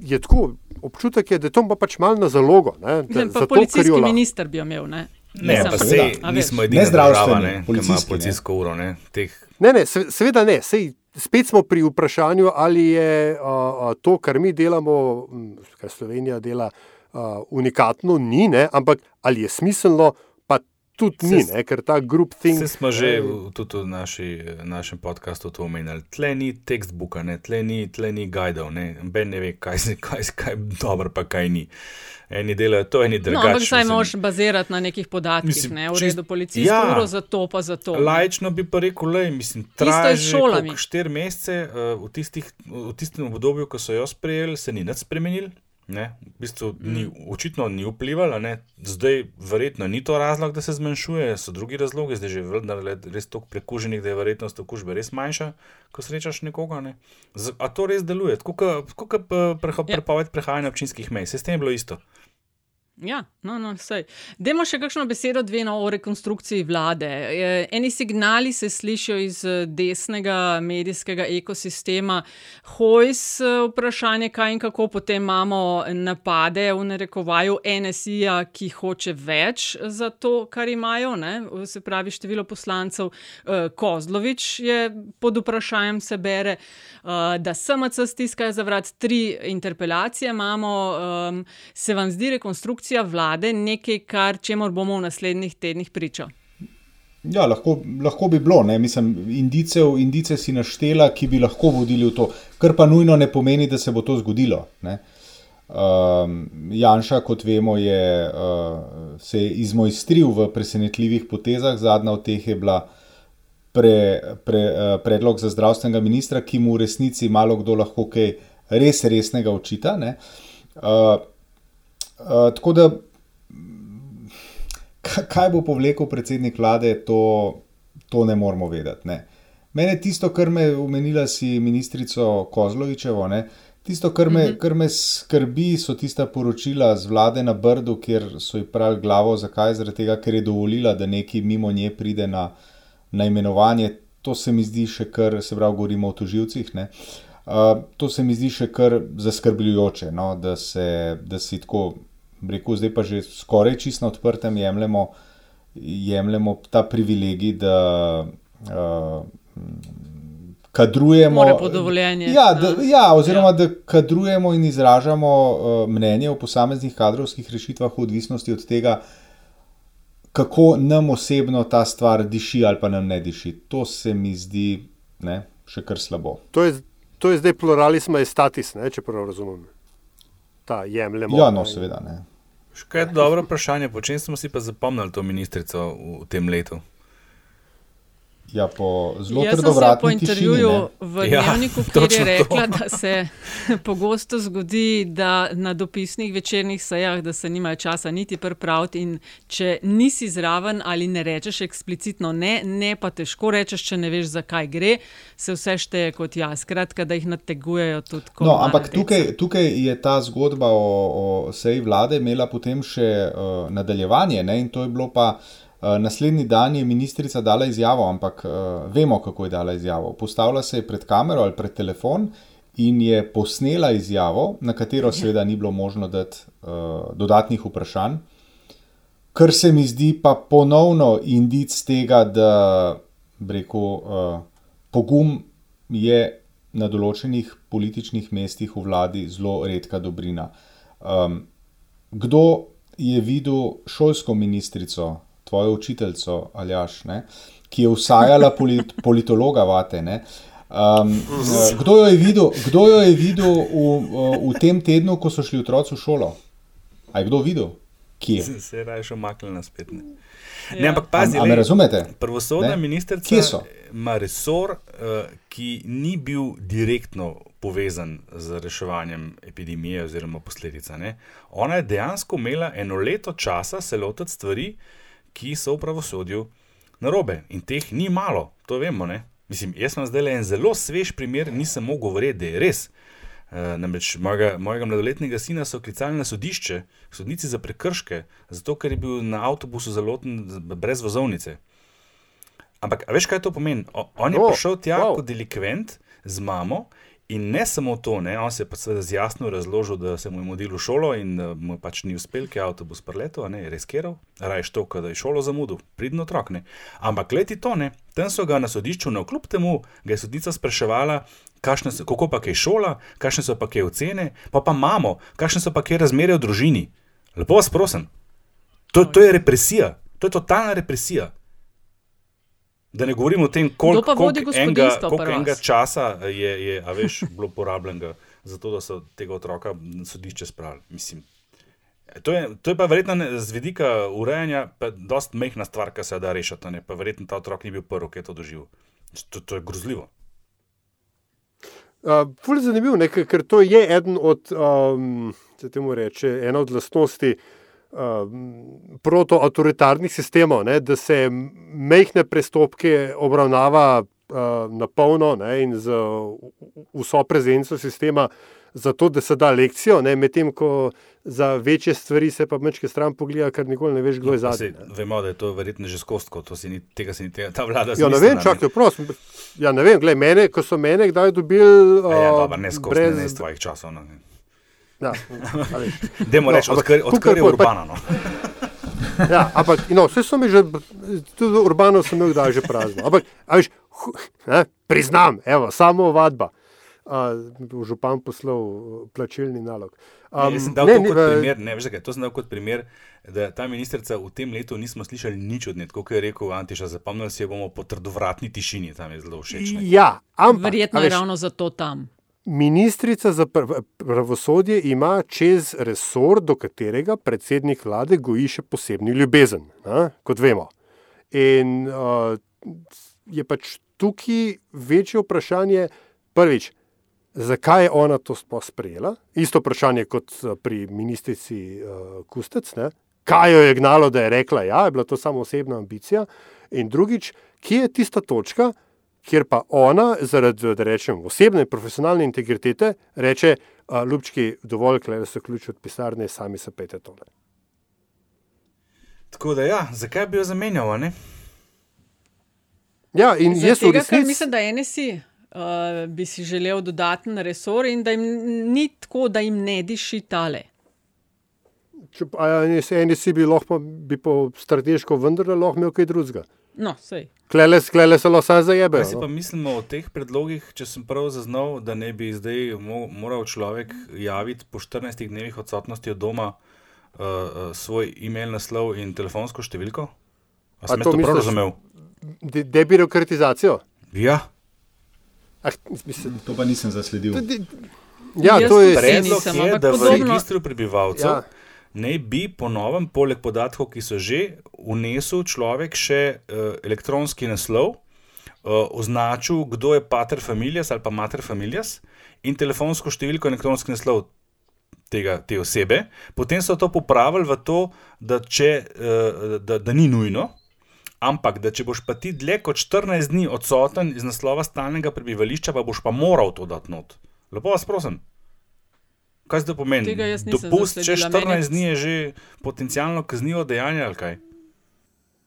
S2: je tako, občutek je, da je to pa pač malo na zalogo. Ne,
S1: da, pa policijski lahko... minister bi imel. Ne,
S3: ne pa se nismo edini zdravstveni, ki ima policijsko uro. Ne, teh...
S2: ne, ne se, seveda ne. Sej, spet smo pri vprašanju, ali je uh, to, kar mi delamo, kar Slovenija dela, uh, unikatno, ni, ne, ampak ali je smiselno tudi ni, ne, ker ta grup think.
S3: Vse smo že v, tudi v naši, našem podkastu to omenjali. Tle ni tekstbuka, ne, tle ni, tle ni guidov, ne, ben ne ve, kaj, kaj, kaj je dobro, pa kaj ni. Eni delajo to, eni drugače. No,
S1: ampak saj moraš bazirati na nekih podatkih, mislim, ne, v redu policijsko ja, uro za to, pa za to.
S3: Lajčno bi pa rekel, le, mislim, traja že štiri mesece, uh, v, tistih, v tistem obdobju, ko so jo sprejeli, se ni nič spremenil. Ne, v bistvu ni, mm. očitno ni vplivalo, zdaj verjetno ni to razlog, da se zmanjšuje, so drugi razlogi, zdaj že je res toliko prekuženih, da je verjetnost okužbe res manjša, ko srečaš nekoga. Ne. Z, a to res deluje, kot ja. prepoved prehajanja občinskih mej, se s tem je bilo isto.
S1: Ja, no, no, vse. Demo še kakšno besedo, dve no, o rekonstrukciji vlade. Eni signali se slišijo iz eh, desnega medijskega ekosistema, hojs vprašanje, kaj in kako potem imamo napade v narekovaju NSI-ja, ki hoče več za to, kar imajo, ne? se pravi število poslancev. Eh, Kozlovič je pod vprašanjem, se bere, eh, da SMC stiskajo za vrat, tri interpelacije imamo. Se vam zdi rekonstrukcija? Rekonstrukcija vlade nekaj, kar čemu bomo v naslednjih tednih pričali?
S15: Ja, lahko, lahko bi bilo, ne? mislim, indicev, indice si naštela, ki bi lahko vodili v to, kar pa nujno ne pomeni, da se bo to zgodilo. Um, Janša, kot vemo, je uh, se izmojstril v presenetljivih potezah. Zadnja od teh je bila pre, pre, uh, predlog za zdravstvenega ministra, ki mu v resnici malo kdo lahko kaj res resnega očita. Uh, uh, tako da kaj bo povlekel predsednik vlade, to, to ne moramo vedeti. Ne. Mene tisto, kar me je omenila si ministrico Kozlovičevo, ne, tisto, kar me, mm -hmm. kar me skrbi, so tista poročila z vlade na Brdu, kjer so ji pravi glavo, zakaj? Zaradi tega, ker je dovolila, da neki mimo nje pride na, na imenovanje. To se mi zdi še kar, se pravi, govorimo o tužilcih. Uh, to se mi zdi še kar zaskrbljujoče, no, da, se, da si tako rekel, zdaj pa že skoraj čisto odprtem jemljemo, jemljemo ta privilegij, da uh, kadrujemo. Ja, da, ja, oziroma ja. da kadrujemo in izražamo uh, mnenje o posameznih kadrovskih rešitvah, v odvisnosti od tega, kako nam osebno ta stvar diši ali pa nam ne diši. To se mi zdi ne, še kar slabo.
S2: To je, to je zdaj pluralizma in status, če prav razumem. Ta jemljemo.
S15: Ja, no, seveda ne.
S3: Še kaj je dobro vprašanje, po čem smo si pa zapomnili to ministrico v tem letu?
S15: Ja, po zelo trdovratni
S1: po intervjuju v ja, Dnevniku, kjer je rekla, to. da se pogosto zgodi, da na dopisnih večernih sejah, da se nimajo časa niti pripraviti in če nisi zraven ali ne rečeš eksplicitno ne, ne pa težko rečeš, če ne veš, zakaj gre, se vse šteje kot jaz. Skratka, da jih nategujejo tudi kot.
S15: No, ampak tukaj, tukaj je ta zgodba o, o seji vlade imela potem še uh, nadaljevanje ne, in to je bilo pa. Eh, naslednji dan je ministrica dala izjavo, ampak uh, vemo, kako je dala izjavo. Postavila se je pred kamero ali pred telefon in je posnela izjavo, na katero seveda ni bilo možno dati uh, dodatnih vprašanj, kar se mi zdi pa ponovno indic tega, da reko, uh, pogum je na določenih političnih mestih v vladi zelo redka dobrina. Um, kdo je videl šolsko ministrico? Tvojo učiteljico Aljaš, ne, ki je usajala polit, politologa vate. Um, kdo, jo videl, kdo jo je videl v, v tem tednu, ko so šli otroci v šolo? A je kdo videl? Kje?
S3: Se je raje omaknil na spet. Ne. Ja. Ne, ampak pazi,
S15: ali me razumete?
S3: Pravosodna ministrica ima resor, uh, ki ni bil direktno povezan z reševanjem epidemije oziroma posledica. Ne. Ona je dejansko imela eno leto časa se lotiti stvari, uh, ki so v pravosodju narobe. In teh ni malo, to vemo. Ne? Mislim, jaz sem zdaj le en zelo svež primer, nisem mogel govoriti, da je res. E, namreč mojega, mojega mladoletnega sina so klicali na sodišče, sodnici za prekrške, zato ker je bil na avtobusu zaloten brez vozovnice. Ampak, veš, kaj to pomeni? O, on je oh, prišel tja wow. kot delikvent z mamo In ne samo to, ne? on se je pa seveda jasno razložil, da se mu je modil v šolo in da mu pač ni uspel, ker je avtobus preletel, ne je reskiral, rajš to, da je šolo zamudil, pridno otrok. Ne? Ampak leti to, ne? tam so ga na sodišču, ne kljub temu, ga je sodnica spraševala, so, kako pa je šola, kakšne so pa je ocene, pa pa imamo, kakšne so pa je razmere v družini. Lepo vas prosim, to, to je represija, to je totalna represija. Da ne govorimo o tem, koliko, koliko, enega, koliko enega časa je, je veš, bilo porabljenega za to, da so tega otroka sodišče spravili. Mislim, to, je, to je pa verjetno z vidika urejanja, pa dost mehna stvar, ki se da rešiti. Ne? Pa verjetno ta otrok ni bil prvi, ki je to doživel. To, to je grozljivo.
S2: Uh, zanimivo, ne, ker to je eden od, um, reče, ena od lastnosti uh, Um, protoautoritarnih sistemov, ne, da se mehke prestopke obravnava uh, na polno ne, in z vso prezenco sistema, zato da se da lekcijo, medtem ko za večje stvari se pa mečke stran pogleda, ker nikoli ne veš, kdo je ja, zadnji.
S3: Vemo, da je to verjetno že skostko, to si ni, tega si ni tega, ta vlada.
S2: Ja, ne vem, čakaj, prosim. Ja, ne vem, gledaj, mene, ko so mene kdaj dobili. Uh,
S3: ja, dobro, ne skozi brez... ne svojih časov. Ne.
S2: Ja,
S3: Demo no, reči, odkar, odkar je urbano. No.
S2: ja, ampak no, vse so mi že, tudi urbano sem imel, da je že prazno. Ampak, veš, ne, priznam, evo, samo vadba. uh, župan poslal plačilni nalog.
S3: Um, ne, sem dal ne, ne, primer, ne, veš, kaj, to sem dal kot primer, da ta ministrica v tem letu nismo slišali nič od nje, kot je rekel Antiša, zapomnili si jo bomo po trdovratni tišini, tam je zelo všeč.
S2: Ja, ampak,
S1: Verjetno je ravno zato tam.
S2: Ministrica za pravosodje ima čez resor, do katerega predsednik vlade goji še posebni ljubezen, a, kot vemo. In uh, je pač tukaj večje vprašanje, prvič, zakaj je ona to sprejela? Isto vprašanje kot pri ministrici uh, Kustec, ne? kaj jo je gnalo, da je rekla, da ja, je bila to samo osebna ambicija. In drugič, kje je tista točka, kjer pa ona, zaradi rečem, osebne in profesionalne integritete, reče: Ljubčki, dovolj, da se vključi od pisarne, sami se pete tole.
S3: Tako da, ja, zakaj bi jo zamenjal?
S2: Ja, in jaz
S1: tega,
S2: resnici...
S1: mislim, da NSI uh, bi si želel dodaten resor in da jim ni tako, da jim ne diši tale.
S2: Če pa NSI bi lahko, bi po strateško vendarle lahko imel kaj drugega.
S1: No, sej.
S2: Klele, klele se lahko zajebe.
S3: Kaj si pa mislimo o teh predlogih, če sem prav zaznal, da ne bi zdaj moral človek javiti po 14 dnevih odsotnosti od doma uh, svoj e-mail naslov in telefonsko številko? A sem to prav razumel?
S2: De debirokratizacijo?
S3: Ja.
S15: Ah, mislim, to pa nisem zasledil.
S2: Tudi, ja, to je
S3: predlog, je, da v registru prebivalcev ja. Ne bi po novem, poleg podatkov, ki so že, unesel človek še uh, elektronski naslov, uh, označil, kdo je pater familias ali pa mater familias in telefonsko številko elektronski naslov. Tega, te osebe, potem so to popravili v to, da, če, uh, da, da ni nujno, Ampak, da če boš pa ti dlje kot 14 dni odsoten iz naslova stalnega prebivališča, pa boš pa moral to dati not. Lepo vas prosim. Kaj zdaj pomeni? Dopust, če 14 dni je že potencialno kaznivo dejanje ali kaj?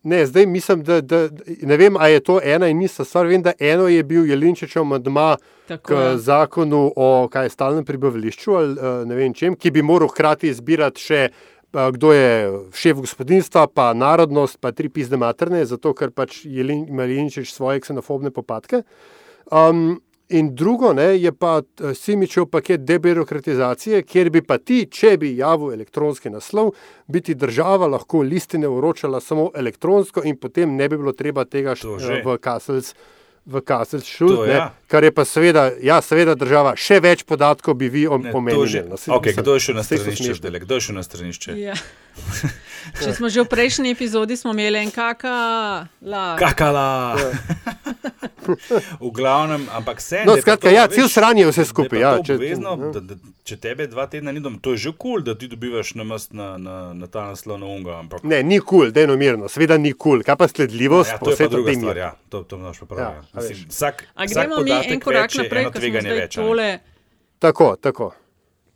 S2: Ne, zdaj mislim, da, da ne vem, ali je to ena in ista stvar. Vem, da eno je bil Jelinčičev madma k zakonu o kaj, stalnem prebivališču ali eh, ne vem čem, ki bi moral hkrati izbirati še kdo je šef gospodinstva, pa narodnost, pa tri pizde materne, zato ker pač Jelinčič svoje ksenofobne popadke. Um, in drugo ne, je pa Simičev paket debirokratizacije, kjer bi pa ti, če bi javil elektronski naslov, biti država lahko listine uročala samo elektronsko in potem ne bi bilo treba tega v Kaselc v Kaselšu, ja. kar je pa seveda, ja, seveda država, še več podatkov bi vi omenili.
S3: No, okay, kdo je šel na stranišče? Štele, kdo je šel na stranišče?
S1: Ja. Če smo že v prejšnji epizodi, smo imeli en kakala.
S3: Kakala. Ja. v glavnem, ampak se
S2: no, skratka, ja, cel sranje vse skupaj. Ja,
S3: če, obvezno, ja. da, da, če tebe dva tedna ni doma, to je že kul, cool, da ti dobivaš na, na, na, na ta naslov na unga. Ampak...
S2: Ne, ni kul, cool, da je nomirno, seveda ni kul, cool. kaj pa sledljivost.
S3: Ja, to je pa druga stvar, ja. to, to imaš pa prav. Ja, ja. Mislim, vsak,
S1: A gremo mi en korak naprej, ker smo zdaj tole.
S2: Tako, tako.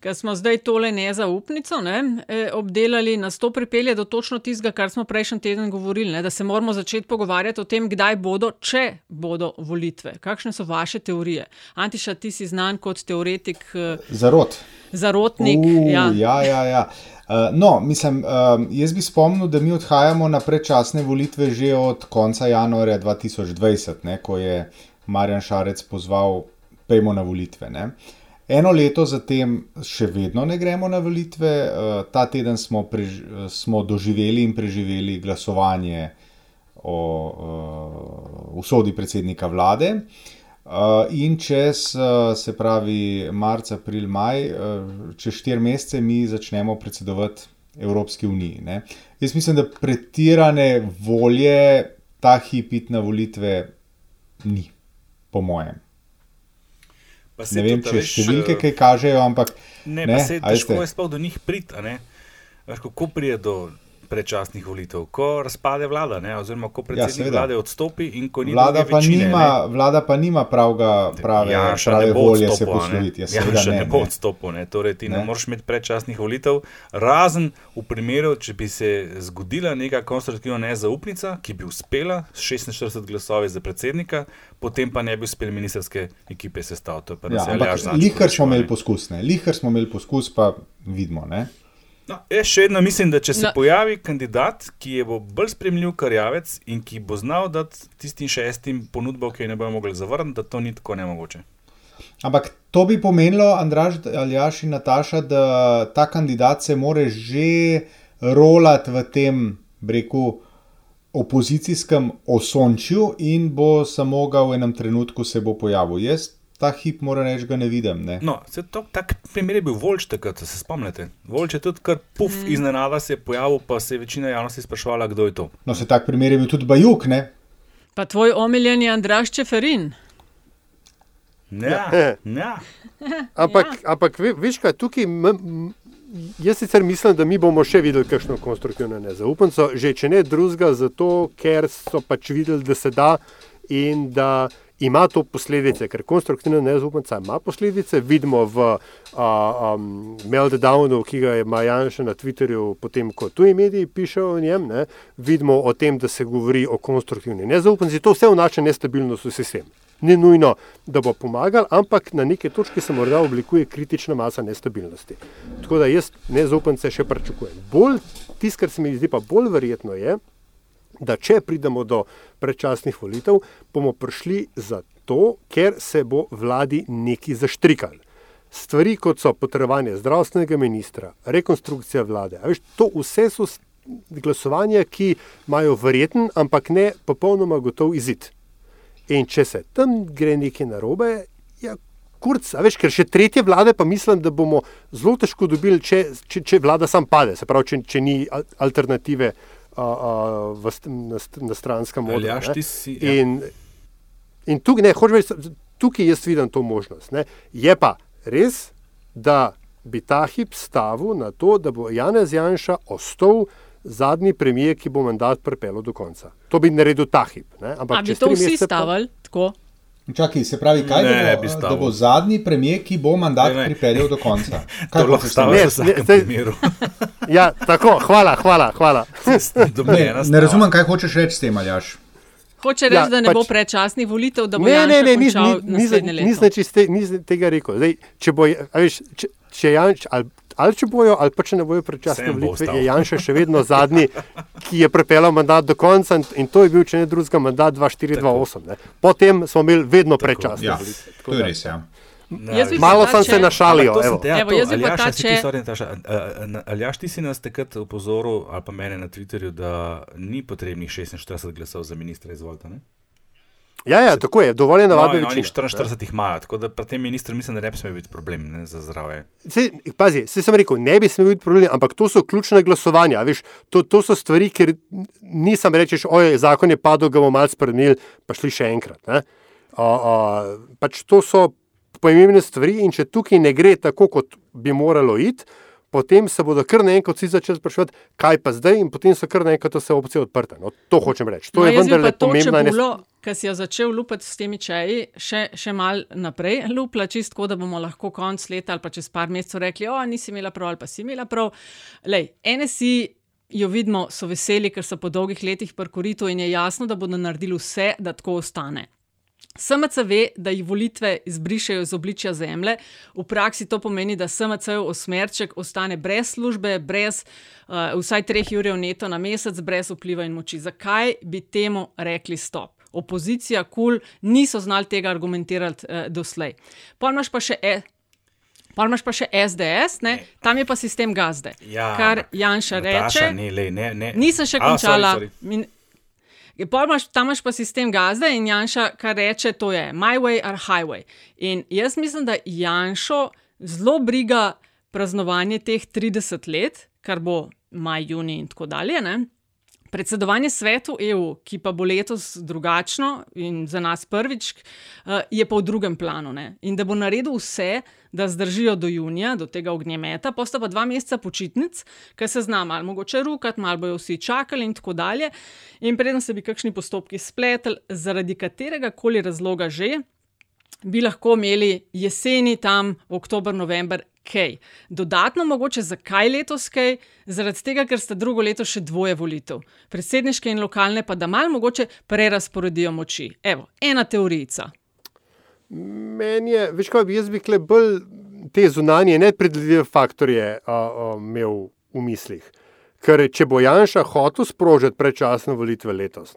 S1: Ker smo zdaj tole nezaupnico ne, e, obdelali, nas to pripelje do točno tistega, kar smo prejšnji teden govorili, ne, da se moramo začeti pogovarjati o tem, kdaj bodo, če bodo volitve. Kakšne so vaše teorije? Antiša, ti si znan kot teoretik. E,
S15: Zarot.
S1: Zarotnik.
S15: Uh, ja, ja, ja. ja. Uh, no, mislim, jaz bi spomnil, da mi odhajamo na predčasne volitve že od konca januarja 2020, ne, ko je Marjan Šarec pozval, pejmo na volitve. Ne. Eno leto zatem še vedno ne gremo na volitve, uh, ta teden smo, prež, smo doživeli in preživeli glasovanje o uh, usodi predsednika vlade. Uh, in čez, uh, se pravi, marc, april, maj, uh, čez štiri mesece mi začnemo predsedovati Evropski uniji. Ne? Jaz mislim, da pretirane volje ta hipit na volitve ni, po mojem ne vem, če številke kaj kažejo, ampak.
S3: Ne, ne se težko je sploh do njih priti. Kako pride do predčasnih volitev, ko razpade vlada, ne? oziroma ko predsednik ja, vlade odstopi in ko ni
S15: vlada pa
S3: večine,
S15: nima, vlada pa nima pravga, prave, ja, prave volje odstopu, se posloviti.
S3: Ja, ja, še ne, ne bo odstopil. Torej, ti ne, ne moreš imeti predčasnih volitev, razen v primeru, če bi se zgodila neka konstruktivna nezaupnica, ki bi uspela s 46 glasovi za predsednika, potem pa ne bi uspeli ministerske ekipe sestaviti.
S15: Ja, Lihar smo imeli poskus, lihar smo imeli poskus, pa vidimo. Ne?
S3: No, jaz še vedno mislim, da če se no. pojavi kandidat, ki je bolj spremljiv kot javec in ki bo znal dati tistim šestim ponudbo, ki jo ne bomo mogli zavrniti, da to ni tako nemogoče.
S15: Ampak to bi pomenilo, Andraž, Aljaš in Nataša, da ta kandidat se more že rolati v tem, breku, opozicijskem osončju in bo samo ga v enem trenutku se bo pojavil. Jaz ta hip moram reči, ga ne vidim. Ne?
S3: No, se to, tak primer je bil Volč, takrat se spomnite. Volč je tudi kar puf, mm. iznenada se je pojavil, pa se je večina javnosti sprašvala, kdo je to.
S15: No, se tak primer je bil tudi Bajuk, ne?
S1: Pa tvoj omiljen je Andraš Čeferin.
S3: Ja, ja.
S2: ampak, ja. ampak veš kaj, tukaj. Jaz sicer mislim, da mi bomo še videli kakšno konstruktivno nezaupnico, že če ne drugega, zato ker so pač videli, da se da in da ima to posledice, ker konstruktivna nezaupnica ima posledice. Vidimo v uh, um, Meltdownu, ki ga ima Janša na Twitterju, potem ko tuji mediji pišejo o njem, ne? vidimo o tem, da se govori o konstruktivni nezaupnici. To vse vnaša nestabilnost v sistem ni nujno, da bo pomagal, ampak na neki točki se morda oblikuje kritična masa nestabilnosti. Tako da jaz nezaupance še pričakujem. Bolj tisto, kar se mi zdi pa bolj verjetno, je, da če pridemo do predčasnih volitev, bomo prišli zato, ker se bo vladi neki zaštrikal. Stvari, kot so potrebovanje zdravstvenega ministra, rekonstrukcija vlade, veš, to vse so glasovanja, ki imajo verjeten, ampak ne popolnoma gotov izid. In če se tam gre nekaj narobe, ja, kurc, veš, ker še tretje vlade, pa mislim, da bomo zelo težko dobili, če, če, če vlada sam pade, se pravi, če, če ni alternative a, a, v, na, na stranskem modelu.
S3: Ja.
S2: In, in tukaj, ne, reči, tukaj jaz vidim to možnost. Ne. Je pa res, da bi ta hip stavil na to, da bo Janez Janša ostal zadnji premijer, ki bo mandat pripeljal do konca. To bi naredil ta hip.
S1: Ampak če to vsi stavili tako.
S15: Čakaj, se pravi, kaj ne, bo, da bo zadnji premijer, ki bo mandat pripeljal do konca?
S3: Kaj lahko v tem primeru?
S2: ja, tako, hvala, hvala. hvala.
S15: ne, ne razumem, kaj hočeš reči s tem, Aljaš.
S1: Hoče reči, ja, da ne pač, bo predčasnih volitev, da bo ne, ne, ne, nisem
S2: ni, ni, tega rekel. Zdaj, če bo, veš, če, če Janš, ali ali če bojo, ali pa če ne bojo predčasne volitve, je Janša še vedno zadnji, ki je prepeljal mandat do konca in to je bil, če ne drugega, mandat 2-4-2-8. Potem smo imeli vedno predčasne
S15: ja, volitve. To je res, ja.
S2: Ne, Malo sem se našalil.
S3: Aljaš, ti si nas takrat upozoril, ali pa mene na Twitterju, da ni potrebnih 46 glasov za ministra izvolite.
S2: Ja, ja, tako je, dovolj je navadno.
S3: No, oni 44 jih imajo, tako da pri tem ministru mislim, da ne bi smel biti problem ne, za zdravje.
S2: Se, pazi, se sem rekel, ne bi smel biti problem, ampak to so ključne glasovanja. Veš, to, to so stvari, ker nisem rečeš, oj, zakon je padel, ga bomo malce spremenili, pa šli še enkrat. O, o, pač to so pomembne stvari in če tukaj ne gre tako, kot bi moralo iti, potem se bodo kar naenkrat vsi začeli sprašovati, kaj pa zdaj, in potem so kar naenkrat vse opcije odprte. No, to hočem reči. To no, je vendar le pomembno.
S1: Ne... Ker si jo začel lupati s temi čaji, še, še mal naprej, lupla čistko, da bomo lahko konc leta ali pa čez par mesecev rekli: O, nisi imela prav ali pa si imela prav. Lej, NSI jo vidimo, so veseli, ker so po dolgih letih parkoritu in je jasno, da bodo naredili vse, da tako ostane. SMC ve, da jih volitve izbrišajo iz obličja zemlje, v praksi to pomeni, da SMC-ov osmerček ostane brez službe, brez uh, vsaj treh ur neto na mesec, brez vpliva in moči. Zakaj bi temu rekli stop? Opozicija, kul, cool, niso znali tega argumentirati uh, doslej. Pojmaš pa še. E Pa imaš pa še SDS, ne? tam je pa sistem gazde.
S3: Ja,
S1: kar Janša reče.
S3: Ne, ne, ne, ne.
S1: Nisem še končala. A, sorry, sorry. Imaš, tam imaš pa sistem gazde in Janša, kar reče, to je my way or highway. In jaz mislim, da Janšo zelo briga praznovanje teh 30 let, kar bo maj, juni in tako dalje. Ne? Predsedovanje svetu EU, ki pa bo letos drugačno in za nas prvič, eh, je pa v drugem planu. Ne? In da bo naredil vse, da zdržijo do junija, do tega ognjemeta, posta pa dva meseca počitnic, ker se zna malo mogoče rukati, malo bojo vsi čakali in tako dalje. In preden se bi kakšni postopki spletli, zaradi katerega koli razloga že, bi lahko imeli jeseni tam, oktober, november, kaj. Dodatno mogoče zakaj letos kaj? Zaradi tega, ker sta drugo leto še dvoje volitev, predsedniške in lokalne, pa da malo mogoče prerasporedijo moči. Evo, ena teorijica.
S2: Meni je, veš, kaj bi jaz bi kle bolj te zunanje nepredvidljive faktorje a, a, imel v mislih. Ker če bo Janša hotel sprožiti predčasne volitve letos,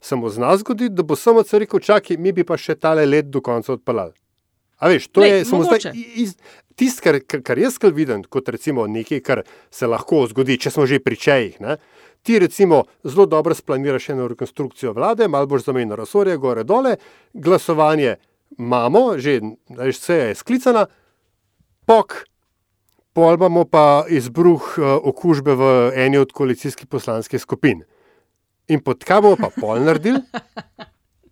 S2: se mu zna zgoditi, da bo samo rekel: čakaj, mi bi pa še tale let do konca odpeljali. A veš, to
S1: Lej,
S2: je samo zdaj. iz- Tisto, kar, kar, kar jaz skrbim vidim, kot recimo nekaj, kar se lahko zgodi, če smo že pri čejih. Ne? Ti, recimo, zelo dobro splaniraš eno rekonstrukcijo vlade, malo boš zamenjal resorje, gore dole, glasovanje imamo, že veš, seja je sklicana, pok, pol imamo pa izbruh uh, okužbe v eni od koalicijskih poslanskih skupin. In pod kaj bomo pa pol naredili?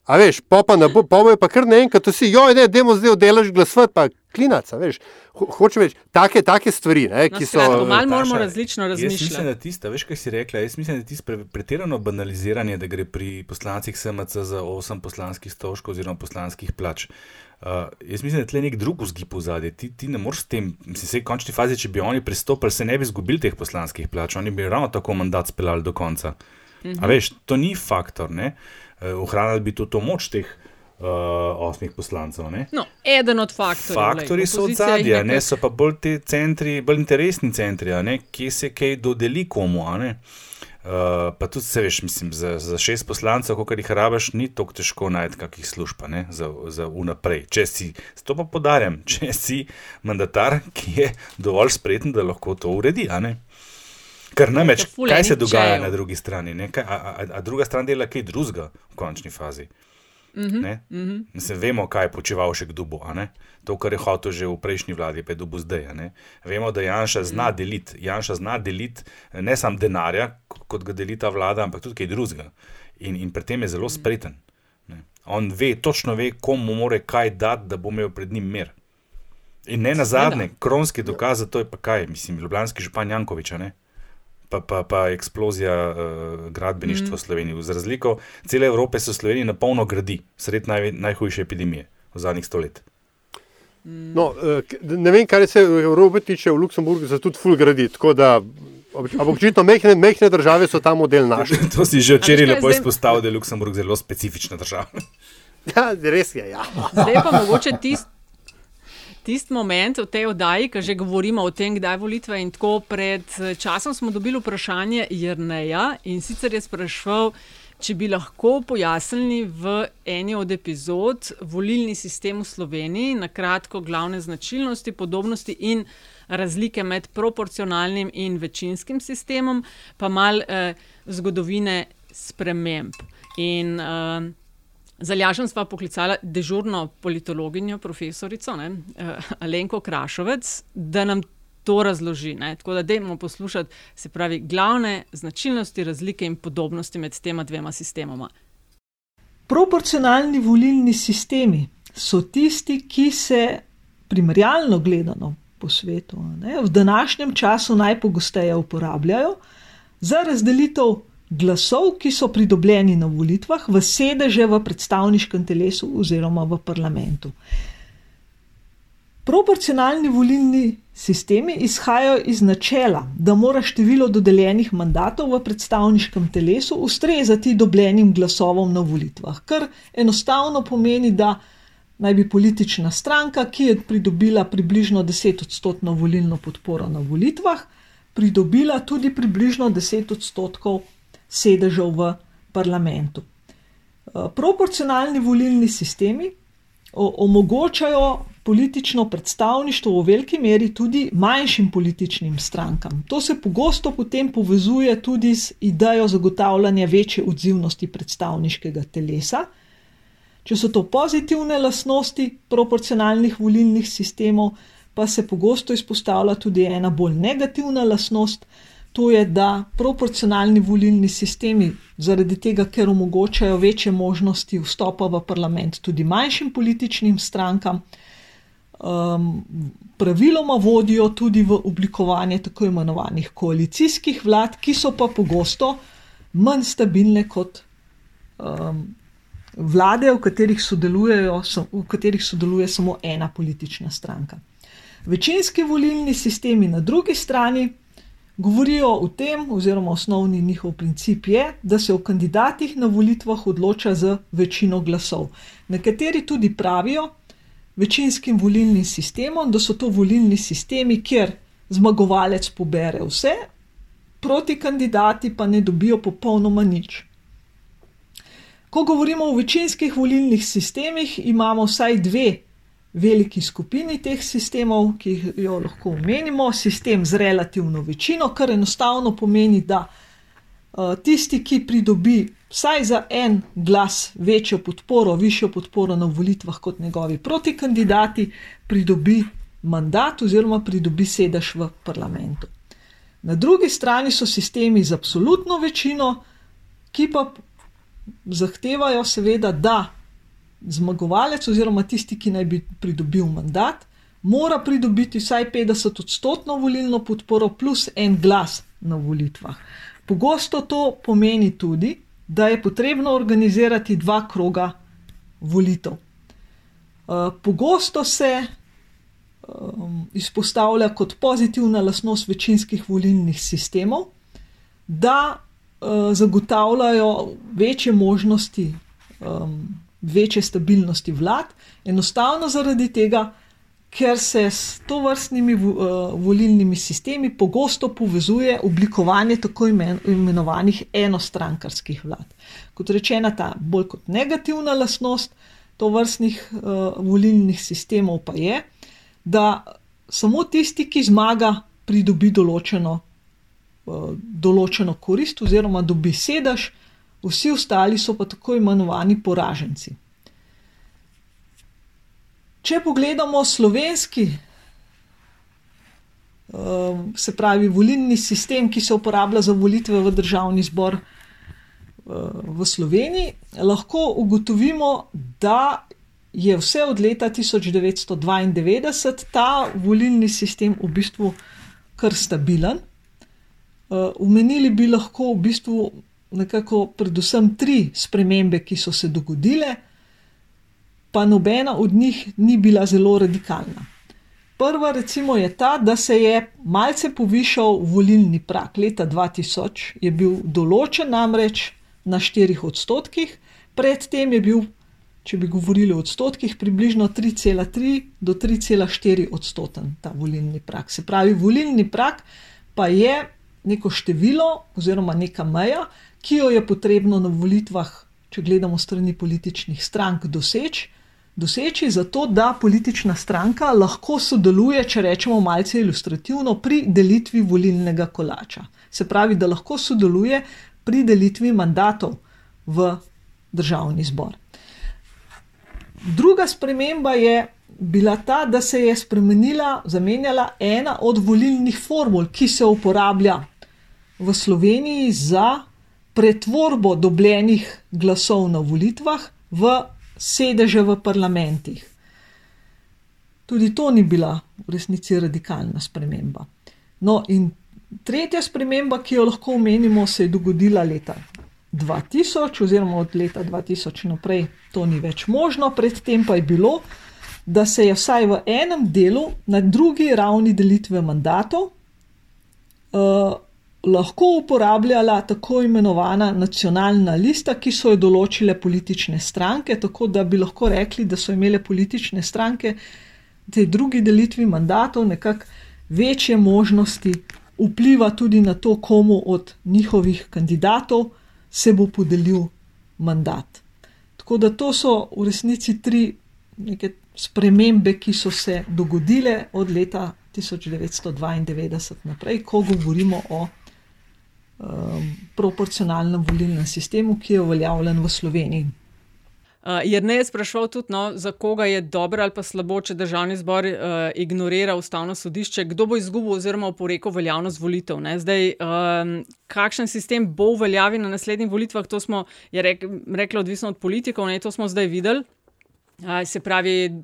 S2: A veš, pa pa ne bo, pa bo pa kar naenkrat vsi, joj, ne, demo zdaj oddelaš glasovati, pa klinac, a veš. Ho, hočem reči, take, take stvari, ne,
S1: No,
S2: ki so.
S1: malo moramo
S3: Taša,
S1: različno
S3: Jaz mislim,
S1: razmišljati.
S3: da tiste, veš, kaj si rekla, jaz mislim, da tisto pre- pretirano banaliziranje, da gre pri poslancih SMC za 8 poslanskih stroškov oziroma poslanskih plač. Uh, jaz mislim, da tle nek drug vzgib v zadnje. Ti, ti ne moreš s tem, mislim, se v končni fazi, če bi oni pristopili, se ne bi izgubili teh poslanskih plač, oni bi ravno tako mandat speljali do konca.
S1: Mhm.
S3: A veš, to ni faktor, ne? Uh, ohranili bi tudi to moč teh uh, osmih poslancev, ne?
S1: No, eden od faktorjev.
S3: Faktori so od zadja, ne so pa bolj ti centri, bolj interesni centri, a ne, kje se kaj dodeli komu. Uh, pa tudi, se veš, mislim, za, za šest poslancev, kot jih rabiš, ni tako težko najti kakih služb ne, za, za unaprej. Če si, to pa podarjam, če si mandatar, ki je dovolj spreten, da lahko to uredi. Ker namreč,
S1: ful
S3: kaj se dogaja na drugi strani? ne? Kaj, a, a, a druga stran dela kaj drugega v končni fazi.
S1: Mhm,
S3: Ne?
S1: mhm.
S3: Mislim, vemo, kaj je počeval še kdo bo. To, kar je hotel že v prejšnji vladi, pa je dobil zdaj. Vemo, da Janša zna deliti. Janša zna deliti ne samo denarja, kot ga deli ta vlada, ampak tudi kaj drugega. In, in pri tem je zelo spreten. Ne. On ve, točno ve, komu more kaj dati, da bo imel pred njim mir. In ne na zadnje, kronski dokaz za to je pa kaj, mislim, ljubljanski župan Jankovič, ne. Pa, pa, pa eksplozija uh, gradbeništva
S1: Mhm.
S3: mm. v Sloveniji. Za razliko cele Evrope se v Sloveniji na polno gradi, sred naj, najhujše epidemije v zadnjih stoletjih.
S2: No, eh, ne vem, kaj se v Evropi tiče, v Luksemburgu se tudi ful gradi. Tako da, ob- ampak očitno mehne, mehne države so ta model našli.
S3: To si že včeraj lepo izpostavil, da je Luksemburg zelo specifična država.
S2: Ja, res je. Ja.
S1: Zdaj pa mogoče tisti tist moment v tej oddaji, ki že govorimo o tem, kdaj volitve. In tako pred eh, časom smo dobili vprašanje Jrneja in sicer je sprašval, če bi lahko pojasnili v eni od epizod volilni sistem v Sloveniji, na kratko glavne značilnosti, podobnosti in razlike med proporcionalnim in večinskim sistemom, pa mal eh, zgodovine sprememb. In eh, Za Ljašem sva poklicala dežurno politologinjo, profesorico ne, uh, Alenko Krašovec, da nam to razloži. Ne. Tako da dajmo poslušati, se pravi, glavne značilnosti, razlike in podobnosti med tema dvema sistemoma.
S16: Proporcionalni volilni sistemi so tisti, ki se primerjalno gledano po svetu ne, v današnjem času najpogosteje uporabljajo za razdelitev glasov, ki so pridobljeni na volitvah, v sedeže v predstavniškem telesu oziroma v parlamentu. Proporcionalni volilni sistemi izhajajo iz načela, da mora število dodeljenih mandatov v predstavniškem telesu ustrezati dobljenim glasovom na volitvah, kar enostavno pomeni, da naj bi politična stranka, ki je pridobila približno 10-odstotno volilno podporo na volitvah, pridobila tudi približno 10 odstotkov sedežev v parlamentu. Eh, Proporcionalni volilni sistemi omogočajo politično predstavništvo v veliki meri tudi manjšim političnim strankam. To se pogosto potem povezuje tudi z idejo zagotavljanja večje odzivnosti predstavniškega telesa. Če so to pozitivne lastnosti proporcionalnih volilnih sistemov, pa se pogosto izpostavlja tudi ena bolj negativna lastnost, to je, da proporcionalni volilni sistemi, zaradi tega, ker omogočajo večje možnosti vstopa v parlament tudi manjšim političnim strankam, um, praviloma vodijo tudi v oblikovanje tako imenovanih koalicijskih vlad, ki so pa pogosto manj stabilne kot um, vlade, v katerih, v katerih sodeluje samo ena politična stranka. Večinski volilni sistemi na drugi strani govorijo o tem, oziroma osnovni njihov princip je, da se o kandidatih na volitvah odloča z večino glasov. Nekateri tudi pravijo večinskim volilnim sistemom, da so to volilni sistemi, kjer zmagovalec pobere vse, proti kandidati pa ne dobijo popolnoma nič. Ko govorimo o večinskih volilnih sistemih, imamo vsaj dve veliki skupini teh sistemov, ki jo lahko omenimo, sistem z relativno večino, kar enostavno pomeni, da uh, tisti, ki pridobi vsaj za en glas večjo podporo, višjo podporo na volitvah kot njegovi protikandidati, pridobi mandat oziroma pridobi sedež v parlamentu. Na drugi strani so sistemi z absolutno večino, ki pa zahtevajo, seveda, da zmagovalec oziroma tisti, ki naj bi pridobil mandat, mora pridobiti vsaj 50 odstotno volilno podporo plus en glas na volitvah. Pogosto to pomeni tudi, da je potrebno organizirati dva kroga volitev. Eh, pogosto se um, izpostavlja kot pozitivna lasnost večinskih volilnih sistemov, da uh, zagotavljajo večje možnosti um, večje stabilnosti vlad, enostavno zaradi tega, ker se s to vrstnimi uh, volilnimi sistemi pogosto povezuje oblikovanje tako imen, imenovanih enostrankarskih vlad. Kot rečena, ta bolj kot negativna lastnost to vrstnih uh, volilnih sistemov pa je, da samo tisti, ki zmaga, pridobi določeno, uh, določeno korist oziroma dobi sedež, vsi ostali so pa tako imenovani poraženci. Če pogledamo slovenski, um, se pravi, volilni sistem, ki se uporablja za volitve v državni zbor uh, v Sloveniji, lahko ugotovimo, da je vse od leta 1992 ta volilni sistem v bistvu kar stabilen. Umenili uh, bi lahko v bistvu nekako predvsem tri spremembe, ki so se dogodile, pa nobena od njih ni bila zelo radikalna. Prva, recimo, je ta, da se je malce povišal volilni prak. Leta 2000 je bil določen namreč na 4 odstotkih, predtem je bil, če bi govorili o odstotkih, približno 3,3 do 3,4 odstoten ta volilni prak. Se pravi, volilni prak pa je neko število oziroma neka meja, ki jo je potrebno na volitvah, če gledamo strani političnih strank, doseči. Doseči zato, da politična stranka lahko sodeluje, če rečemo malce ilustrativno, pri delitvi volilnega kolača. Se pravi, da lahko sodeluje pri delitvi mandatov v državni zbor. Druga sprememba je bila ta, da se je spremenila, zamenjala ena od volilnih formul, ki se uporablja v Sloveniji za pretvorbo dobljenih glasov na volitvah v sedeže v parlamentih. Tudi to ni bila v resnici radikalna sprememba. No, in tretja sprememba, ki jo lahko omenimo, se je dogodila leta 2000, oziroma od leta 2000 naprej, to ni več možno, predtem pa je bilo, da se je vsaj v enem delu, na drugi ravni delitve mandatov, uh, lahko uporabljala tako imenovana nacionalna lista, ki so jo določile politične stranke, tako da bi lahko rekli, da so imele politične stranke v tej drugi delitvi mandatov nekako večje možnosti vpliva tudi na to, komu od njihovih kandidatov se bo podelil mandat. Tako da to so v resnici tri neke spremembe, ki so se dogodile od leta 1992 naprej, ko govorimo o proporcionalnem volilnem sistemu, ki je uveljavljen v Sloveniji.
S1: Uh, Jer ne je sprašval tudi, no, za koga je dobro ali pa slabo, če državni zbor uh, ignorira ustavno sodišče, kdo bo izgubil oziroma oporekal veljavnost volitev. Ne? Zdaj, um, kakšen sistem bo uveljavljen na naslednjih volitvah, to smo rek, rekli, odvisno od politikov, ne? to smo zdaj videli. Se pravi,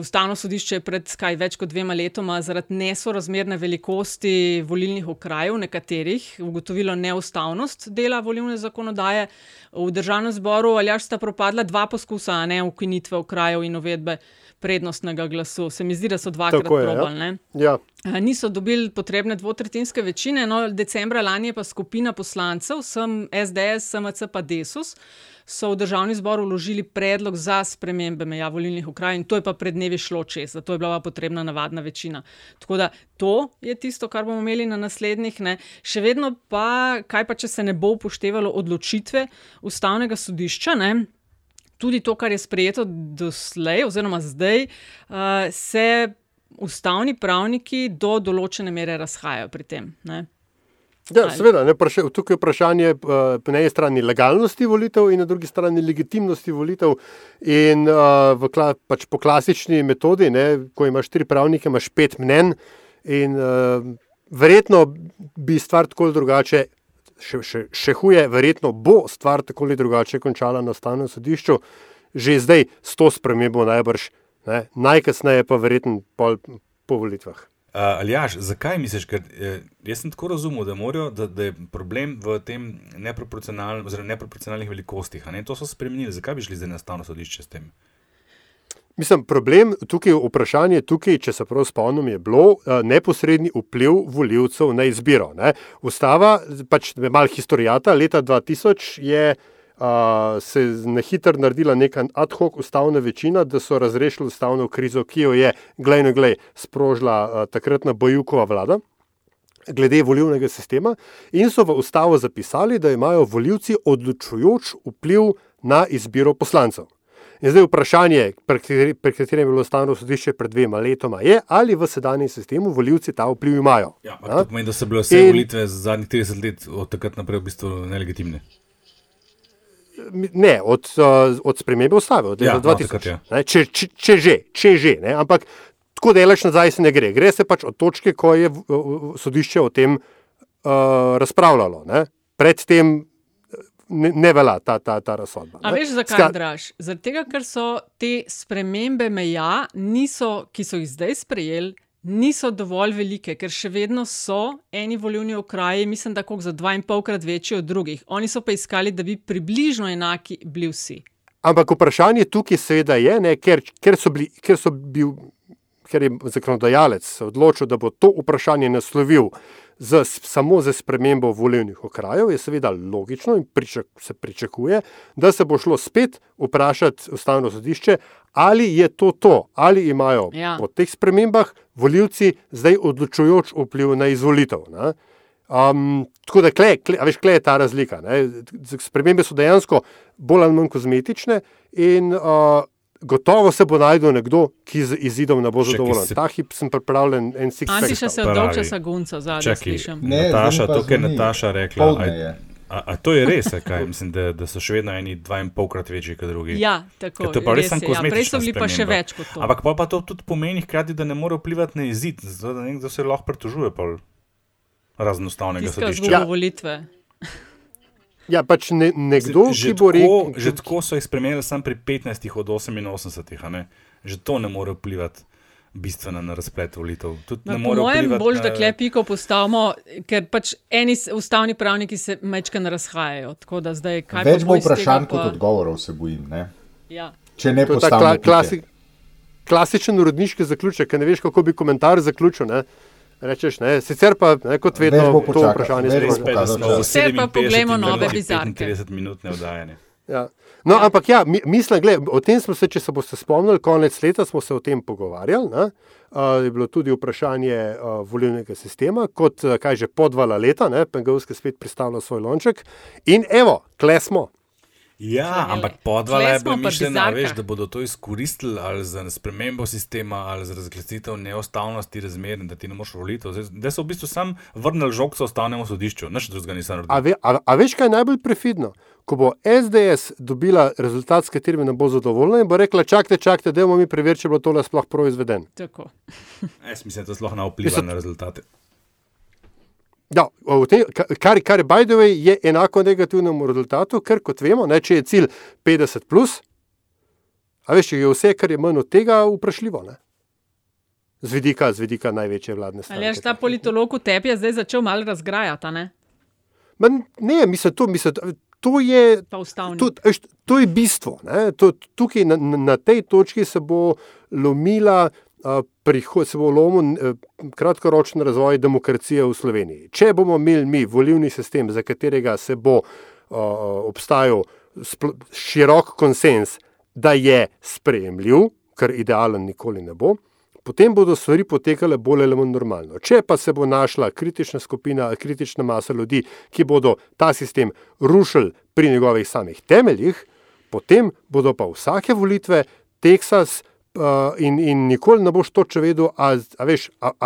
S1: ustavno sodišče je pred kaj več kot dvema letoma zaradi nesorazmerne velikosti volilnih okrajev, nekaterih, ugotovilo neustavnost dela volilne zakonodaje. V državnem zboru ali sta propadla dva poskusa, ne ukinitve okrajev in uvedbe prednostnega glasu. Se mi zdi, da so dvakrat probali.
S2: Ja.
S1: Ja. Niso dobili potrebne dvotretinske večine, no, decembra lani je pa skupina poslancev, sem SDS, SMC pa Desus so v državni zbor vložili predlog za spremembe meja volilnih okrajev in to je pa pred dnevi šlo čez, zato je bila potrebna navadna večina. Tako da to je tisto, kar bomo imeli na naslednjih. Ne. Še vedno pa, kaj pa, če se ne bo upoštevalo odločitve ustavnega sodišča. Ne. tudi to, kar je sprejeto doslej, oziroma zdaj, uh, se ustavni pravniki do določene mere razhajajo pri tem. Ne?
S2: Ja, seveda, ne, praša, tukaj je vprašanje uh, po eni strani legalnosti volitev in na drugi strani legitimnosti volitev. In uh, kla, pač po klasični metodi, ne, ko imaš tri pravnike, imaš pet mnen, in uh, verjetno bi stvar tako ali drugače, še, še, še huje, verjetno bo stvar tako ali drugače končala na ustavnem sodišču, že zdaj s to spremembo najbrž, ne, najkasneje pa verjetno po, po volitvah.
S3: Uh, Aljaš, zakaj misliš, ker eh, jaz sem tako razumel, da, morajo, da, da je problem v tem neproporcionalnem, oziroma neproporcionalnih velikostih. Ne? To so spremenili, zakaj bi šli zdaj na stavno sodišče s tem?
S2: Mislim, problem tukaj, vprašanje tukaj, če se prav spomnim, je bilo uh, neposredni vpliv voljivcev na izbiro. Ne? Ustava, pač malo historijata, leta 2000 je se je na hitro naredila neka ad hoc ustavna večina, da so razrešili ustavno krizo, ki jo je, gledaj, gledaj, sprožila uh, takratna Bojukova vlada. Glede volivnega sistema, in so v ustavo zapisali, da imajo voljivci odločujoč vpliv na izbiro poslancev. In zdaj vprašanje, pri katerem je bilo ustavno sodišče pred dvema letoma, je, ali v sedanjem sistemu voljivci ta vpliv imajo.
S3: Ja, to pomeni, da so bile vse in, volitve zadnjih 30 let od takrat naprej v bistvu nelegitimne.
S2: Ne, od, uh, od spremembe ustave, od leta ja, 2000. No, ne, če, če, če že, če že. Ne, ampak tako delaš nazaj, se ne gre. Gre se pač od točke, ko je sodišče o tem uh, razpravljalo. Ne. Predtem ne, ne velja ta, ta, ta razsodba.
S1: A veš, zakaj Ska... draž? Tega, ker so te spremembe meja, niso, ki so jih zdaj sprejeli, niso dovolj velike, ker še vedno so eni volilni okraji, mislim, da za dva in polkrat večji od drugih. Oni so pa iskali, da bi približno enaki bili vsi.
S2: Ampak vprašanje tukaj seveda je, ne, ker, ker, so bili, ker, so bil, ker je zakonodajalec odločil, da bo to vprašanje naslovil z, samo za spremembo volilnih okrajev, je seveda logično in pričak, se pričakuje, da se bo šlo spet vprašati ustavno sodišče, ali je to to, ali imajo ja. po teh spremembah voljivci zdaj odločujoč vpliv na izvolitev. Um, tako da, kle, kle, veš, kle je ta razlika. Ne? Spremembe so dejansko bolj ali manj kozmetične in uh, gotovo se bo najdel nekdo, ki z izidom ne bo zadovoljen. Se... Ta hip sem pripravljen en sik.
S1: Anti še se odloča za gunca, zadnji slišim.
S3: Ne, Nataša, tukaj je Nataša rekla. A, a to je res, kaj mislim, da, da so še vedno eni dva in polkrat večji kot drugi.
S1: Ja, tako je. To je pa res samo kozmetično. Ja, prej so bili pa še več kot to.
S3: Ampak pa, pa to tudi pomeni hkrati, da ne more vplivati na izid, zato da nekdo se lahko pritožuje pol raznostavnega sodišča.
S1: Ja, volitve.
S2: Ja, pač ne, nekdo,
S3: že,
S2: ki bo rekel.
S3: Že tako so jih spremenili samo pri 15 od 88, že to ne more vplivati bistveno na razplet volitev.
S1: Po mojem, bolj da klep piko postavimo, ker pač eni ustavni pravniki se mečkaj razhajajo. Zdaj,
S15: Več bo vprašanj pa... kot odgovorov, se bojim. Ne?
S1: Ja.
S15: Če ne postavimo.
S2: Klasi, klasičen urodniški zaključek, ker ne veš, kako bi komentar zaključil. Ne? Rečeš, ne, sicer pa, ne, kot vedno, to vprašanje
S3: zelo zelo zelo zelo.
S1: Poglejmo nove bizarke.
S3: 30 minut neodajanje.
S2: Ja. No, ja. ampak ja, mislim, gled, o tem smo se, če se boste spomnili, konec leta smo se o tem pogovarjali. Uh, je bilo tudi vprašanje uh, volilnega sistema, kot uh, kaže podvala leta, Pengovski spet pristavlja svoj lonček. In evo, klesmo.
S3: Ja, ampak podvala je bila mišljena, veš, da bodo to izkoristili ali za spremembo sistema ali za razglasitev neustavnosti razmer, da ti ne moš voliti. Da so v bistvu sam vrnili žogco ustavnemu sodišču, nič drugega nisem naredil.
S2: A, ve, a, a veš, kaj je najbolj prefidno? Ko bo SDS dobila rezultat, s katerim ne bo zadovoljna, in bo rekla: čakajte, čakajte, da bomo mi preverili, če bo to sploh proizveden.
S1: Tako.
S3: Jaz mislim, da to sploh ne vpliva na rezultate.
S2: Ja, te, kar, kar je, way, je enako negativnemu rezultatu, ker kot vemo, ne, če je cilj 50, plus, a veš, je vse, kar je manj od tega, vprašljivo. Ne? Z vidika, z vidika največje vladne strani.
S1: Ali je ta politolog v tebi zdaj začel malo razgrajati? Ne,
S2: Man, ne mislim, to, mislim, to, je, to, to je bistvo. To, tukaj na, na tej točki se bo lomila prihod, se bo lomil eh, kratkoročni razvoj demokracije v Sloveniji. Če bomo imeli mi volivni sistem, za katerega se bo uh, obstajal širok konsens, da je sprejemljiv, kar idealen nikoli ne bo, potem bodo stvari potekale bolj ali manj normalno. Če pa se bo našla kritična skupina, kritična masa ljudi, ki bodo ta sistem rušili pri njegovih samih temeljih, potem bodo pa vsake volitve Teksas. Uh, in, in nikoli ne boš točno vedel, ali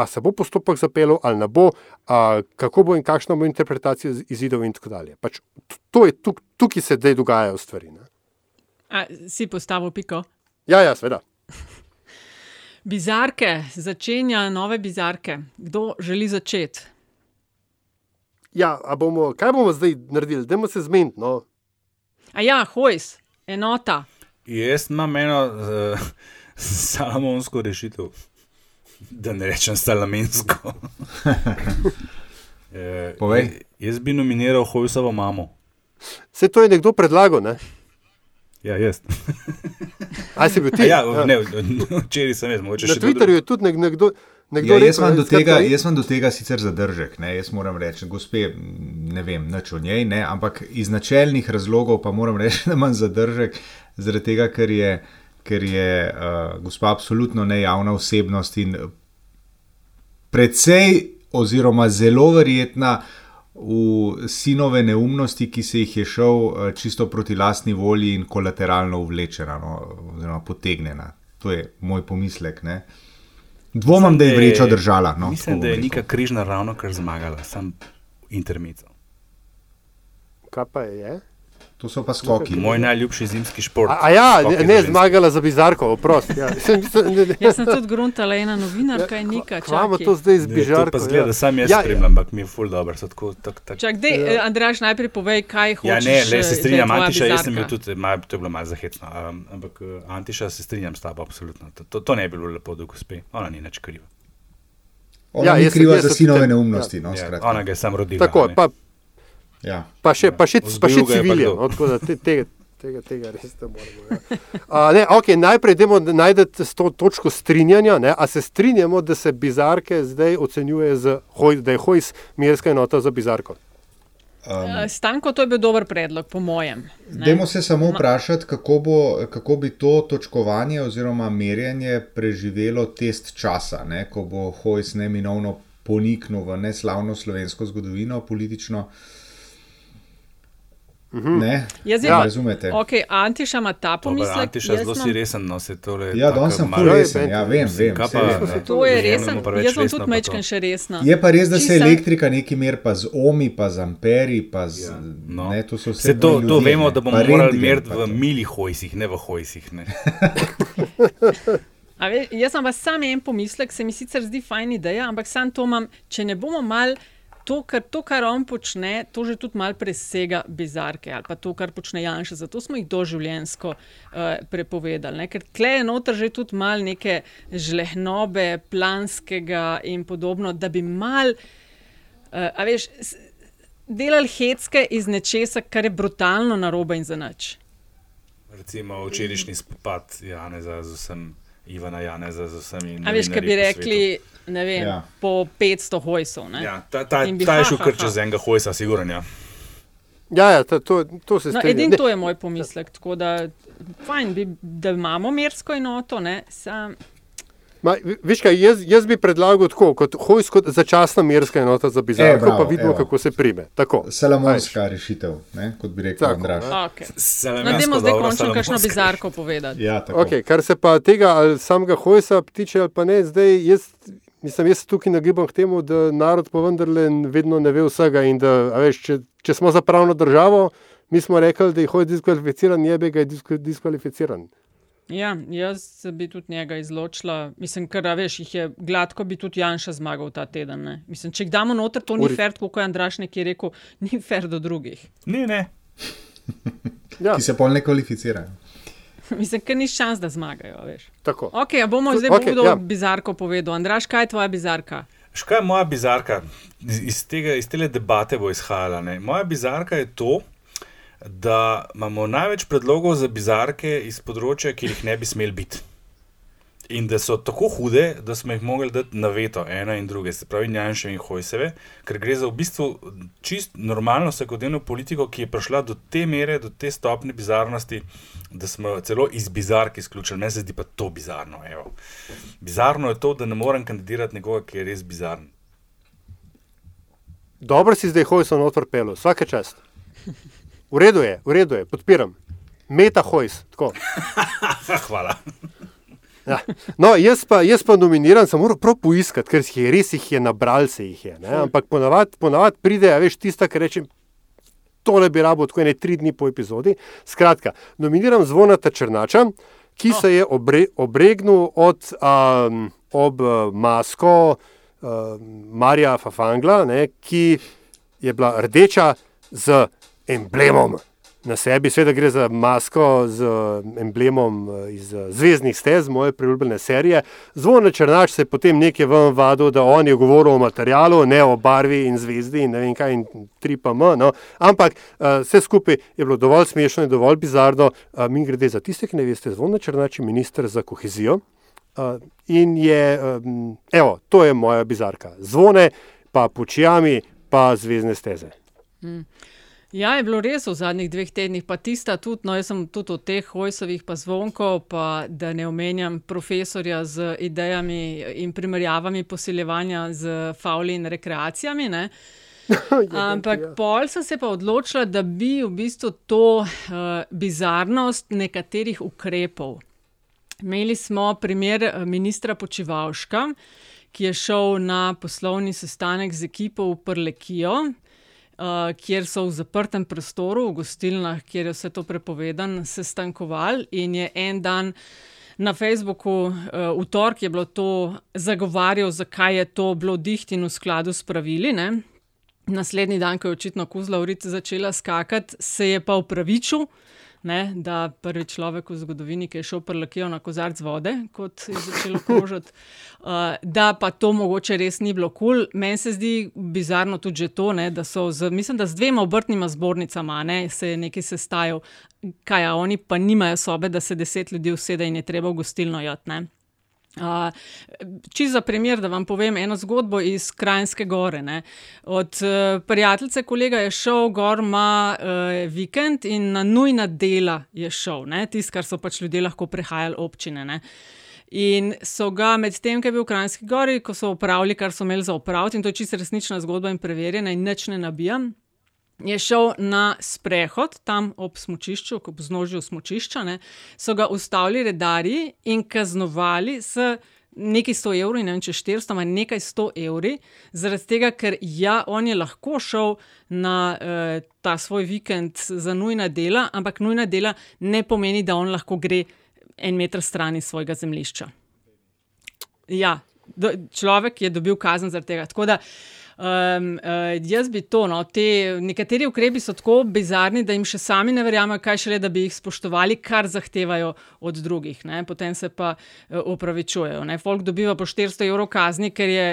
S2: se bo postopek zapeljal ali ne bo, a, kako bo in kakšna bo interpretacija izidov, in tako dalje. Pač, to je tuk, tukaj se zdaj dogajajo stvari. Ne?
S1: A, si postavil piko?
S2: Ja, ja, seveda.
S1: bizarke, začenja nove bizarke. Kdo želi začeti?
S2: Ja, bomo, kaj bomo zdaj naredili, da bomo se zmenili? No?
S1: A ja, hojs, enota.
S3: Jaz imam eno. Uh... salamonsko rešitev, da ne rečem salamensko.
S15: e, Povej.
S3: Jaz bi nominiral Hojsovo mamo.
S2: Se to je nekdo predlagal, ne?
S3: Ja, jaz.
S2: Aj si bil ti?
S3: Ja, ne, včeraj sem jaz.
S2: Na Twitterju je tudi nekdo.
S15: Ja, jaz, imam tega, jaz imam do tega sicer zadržek. Ne, jaz moram reči, gospe, ne vem nič o njej, ne, ampak iz načelnih razlogov pa moram reči, da imam zadržek, zaradi tega, ker je uh, ker je uh, gospa absolutno nejavna osebnost in precej, oziroma zelo verjetna v sinove neumnosti, ki se jih je šel uh, čisto proti lastni volji in kolateralno uvlečena, no, oziroma potegnjena. To je moj pomislek. Ne. Dvomam, da je vrečo držala. No,
S3: mislim, da je neka križna ravno kar zmagala, sem intermezzo.
S2: Kaj pa je?
S15: To so pa skoki.
S3: Moj najljubši zimski šport.
S2: A, a ja, ne, ne zmagala za bizarko, oprost. Ja.
S1: jaz sem tudi gruntala ena novinarka in nika.
S2: Imamo to zdaj z bizarko.
S3: Pa zgleda, da sam jaz ja, spremljam, ampak mi je ful dobro. Tako, tak, tak.
S1: Čak, dej, ja. Andraš, najprej povej, kaj hočeš.
S3: Ja, ne, le, se strinjam, Antiša, jaz sem bil tudi, maj, to je bilo malo zahecno, um, ampak uh, Antiša se strinjam s tabo, absolutno. To, to, to ne bi bilo lepo, da gospe, ona ni nič kriva.
S15: Ona ja, je kriva za sinove neumnosti. Ja,
S3: no, ja, ona ga je sam rodila.
S2: Tako, pa, Ja. Pa še, pa še, pa še civilijan, no, tako da te, tega, tega, tega res ne moremo. Ja. A, ne, okay, najprej idemo najti to točko strinjanja. Ne, a se strinjamo, da se bizarke zdaj ocenjuje, z, da je hojs merska enota za bizarko?
S1: Um, Stanko, to je bil dober predlog, po mojem.
S15: Dajmo se samo vprašati, kako, bo, kako bi to točkovanje oziroma merjenje preživelo test časa, ne, ko bo hojs neminovno poniknil v neslavno slovensko zgodovino, politično. Uh,
S2: Mhm.
S15: Ne,
S1: jaz ja. razumete. Okay, Antiša ima ta pomislek.
S3: Antiša zelo si resen, no se tole.
S15: Ja, danes sem pol resen, ja, vem, vem.
S3: Pa,
S1: ne, to je resen, jaz sem tudi mečken še resna.
S15: Je pa res, da se elektrika neki mer pa z omi, pa z amperi, pa z... Ja, no. Ne, to so vse.
S3: Se to, ljudje, to vemo, da bomo morali meriti v milih hojsih, ne v hojsih. Ne.
S1: Ve, jaz sem pa sam en pomislek, se mi sicer zdi fajn ideja, ampak sam to imam, če ne bomo mal to, kar, to, kar on počne, to že tudi malo presega bizarke ali pa to, kar počne Janša. Zato smo jih doživljensko uh, prepovedali. Ne? Ker tle je noter že tudi malo neke žlehnobe, planskega in podobno, da bi mal, uh, a veš, delali hecke iz nečesa, kar je brutalno narobe in za nič.
S3: Recimo včerajšnji spopad Janeza z vsem. Ivana Janeza z vsemi.
S1: A veš, kaj bi rekli, ne vem, ja. po 500 hojsov.
S3: Ja, ta, ta, ta je šel kar čez enega hojsa, sigurno. Ja,
S2: ja, ja to, to, to se strinja.
S1: No, edin to je moj pomislek. Tako da, fajn bi, da imamo mersko enoto, ne, sam.
S2: Ma, viš kaj, jaz, jaz bi predlagal tako, kot hojs, kot začasna merska enota za bizarko, e, pa vidimo, evo. kako se prime.
S15: Salamonska Ajš. rešitev, ne? kot bi rekel Andraš.
S1: Okay. Nademo no, zdaj končno kakšno bizarko povedati.
S15: Ja,
S2: okay, kar se pa tega ali samega hojsa tiče ali pa ne, zdaj jaz, mislim, jaz tukaj nagibam k temu, da narod pa vendarle vedno ne ve vsega in da, veš, če, če smo za pravno državo, mi smo rekli, da je hoj diskvalificiran, je bi ga diskvalificiran.
S1: Ja, jaz bi tudi njega izločila. Mislim, ker veš, jih je gladko, bi tudi Janša zmagal ta teden. Ne? Mislim, če jih damo noter, to ni fer, kot je Andraš nekje rekel, ni fer do drugih.
S3: Ni, ne.
S15: ja. Ki se pol ne kvalificirajo.
S1: Mislim, ker ni šans, da zmagajo.
S2: Tako.
S1: Ok, bomo zdaj okay, bodo ja. bizarko povedal. Andraš, kaj je tvoja bizarka?
S3: Škaj je moja bizarka? Iz, tega, iz te debate bo izhajala. Ne? Moja bizarka je to, da imamo največ predlogov za bizarke iz področja, ki jih ne bi smeli biti. In da so tako hude, da smo jih mogli dati na veto, ena in druge, se pravi, Janša in Hojseve, ker gre za v bistvu čist normalno vsakodnevno politiko, ki je prišla do te mere, do te stopne bizarnosti, da smo celo iz bizarke izključili. Meni se zdi pa to bizarno. Evo. Bizarno je to, da ne morem kandidirati nekoga, ki je res bizaren.
S2: Dobro si zdaj hojso noter pelo, vsake čast. V redu je, v redu je, podpiram. Meta Hojs.
S3: Hvala.
S2: Ja. No, jaz, pa, jaz pa nominiran, sem moral prav poiskati, ker jih je res jih je nabral, se jih je. Ne? Ampak ponavadi ponavad pride, veš, tista, ki reče, tole bi rabo tako ene tri dni po epizodi. Skratka, nominiram Zvonata Črnača, ki se je obre, obregnil od, um, ob masko uh, Marija Fafangla, ne, ki je bila rdeča z emblemom na sebi. Sveda gre za masko z uh, emblemom uh, iz uh, Zvezdnih stez, moje priljubljene serije. Zvone Črnač se je potem nekaj ven vadil, da on je govoril o materialu, ne o barvi in zvezdi in ne vem kaj in tri pa m. No. Ampak vse skupaj je bilo dovolj smešno in dovolj bizarno. Mi grede za tiste, ki ne veste, Zvone Črnač je minister za kohezijo. In je, evo, to je moja bizarka. Zvone, pa počijami, pa zvezdne steze.
S1: Mm. Ja, je bilo res v zadnjih dveh tednih, pa tista tudi, no, jaz sem tudi od teh hojsovih, pa zvonkov, pa da ne omenjam profesorja z idejami in primerjavami posiljevanja z fauli in rekreacijami. Ne. Ampak pol sem se pa odločila, da bi v bistvu to uh, bizarnost nekaterih ukrepov. Imeli smo primer eh, ministra Počivalška, ki je šel na poslovni sestanek z ekipo v Prlekijo, uh, kjer so v zaprtem prostoru, v gostilnah, kjer je vse to prepovedano, sestankovali in je en dan. Na Facebooku, uh, v torek je bilo to zagovarjal, zakaj je to bilo diht in v skladu s pravili. Ne? Naslednji dan, ko je očitno Kuzla Urica začela skakati, se je pa upravičil, ne, da prvi človek v zgodovini, ki je šel prelakijo na kozarc vode, kot je začelo krožiti, uh, da pa to mogoče res ni bilo kul. Cool. Meni se zdi bizarno tudi že to, ne, da so, z, mislim, da z dvema obrtnima zbornicama ne, se je nekaj sestajal, kaj a oni pa nimajo sobe, da se deset ljudi usede in je treba v gostilno jati. Čisto za primer, da vam povem eno zgodbo iz Krajinske gore. Ne. Od uh, prijateljice, kolega je šel gor, ima uh, vikend in na nujna dela je šel, tisto, kar so pač ljudje lahko prehajali občine. Ne. In so ga med tem, ki je bil v Krajinski gori, ko so opravili, kar so imeli za opraviti, in to je čisto resnična zgodba in preverjena, in nič ne nabijam je šel na sprehod tam ob smočišču, ob znožju smočišča, ne, so ga ustavili redarji in kaznovali s nekaj 100 evrov, ne vem če 400, ampak nekaj 100 evrov, zaradi tega, ker ja, on je lahko šel na uh, ta svoj vikend za nujna dela, ampak nujna dela ne pomeni, da on lahko gre en meter stran iz svojega zemljišča. Ja, do, človek je dobil kazen zaradi tega. Tako da uh, Um, uh, jaz bi to, no, te, nekateri ukrepi so tako bizarni, da jim še sami ne verjamejo, kaj šele, da bi jih spoštovali, kar zahtevajo od drugih. Ne. Potem se pa uh, opravičujejo. Ne. Folk dobiva po 400 evrov kazni, ker je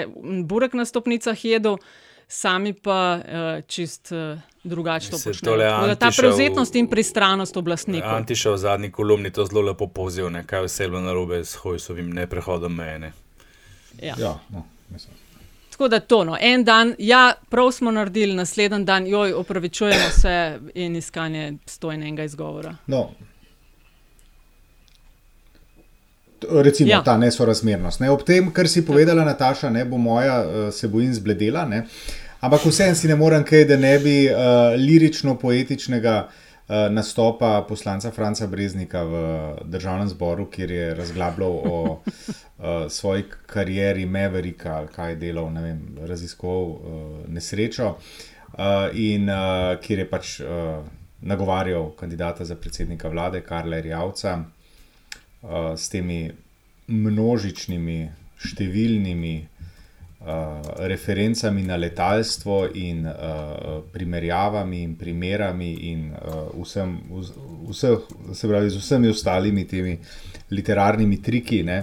S1: burek na stopnicah jedel, sami pa uh, čist. Uh, Drugače to počnejo. Ta prevzetnost in pristranost oblastnikov.
S3: Antiša v zadnji kolumni to zelo lepo povzel, kaj vse je bilo narobe s Hojsovim neprehodom meje.
S1: Ja.
S15: Ja, no, mislim.
S1: Tako da to, no. en dan, ja, prav smo naredili, naslednji dan, joj, opravičujemo se in iskanje stojnega izgovora.
S15: No. Recimo ja. ta nesorazmernost. Ne? Ob tem, kar si povedala, Nataša, ne bo moja, uh, se bojim zbledela. Ne? Ampak vseeno si ne morem kaj, da ne bi uh, lirično-poetičnega uh, nastopa poslanca Franca Breznika v državnem zboru, kjer je razglabljal o uh, svoji karieri Mavericka, ali kaj je delal, ne vem, raziskoval uh, nesrečo, in kjer je pač nagovarjal kandidata za predsednika vlade, Karla Rjavca, s temi množičnimi, številnimi. Uh, referencami na letalstvo, in uh, primerjavami, in primerami, in uh, vsem, vseh, se pravi, z vsemi ostalimi temi literarnimi triki. Uh,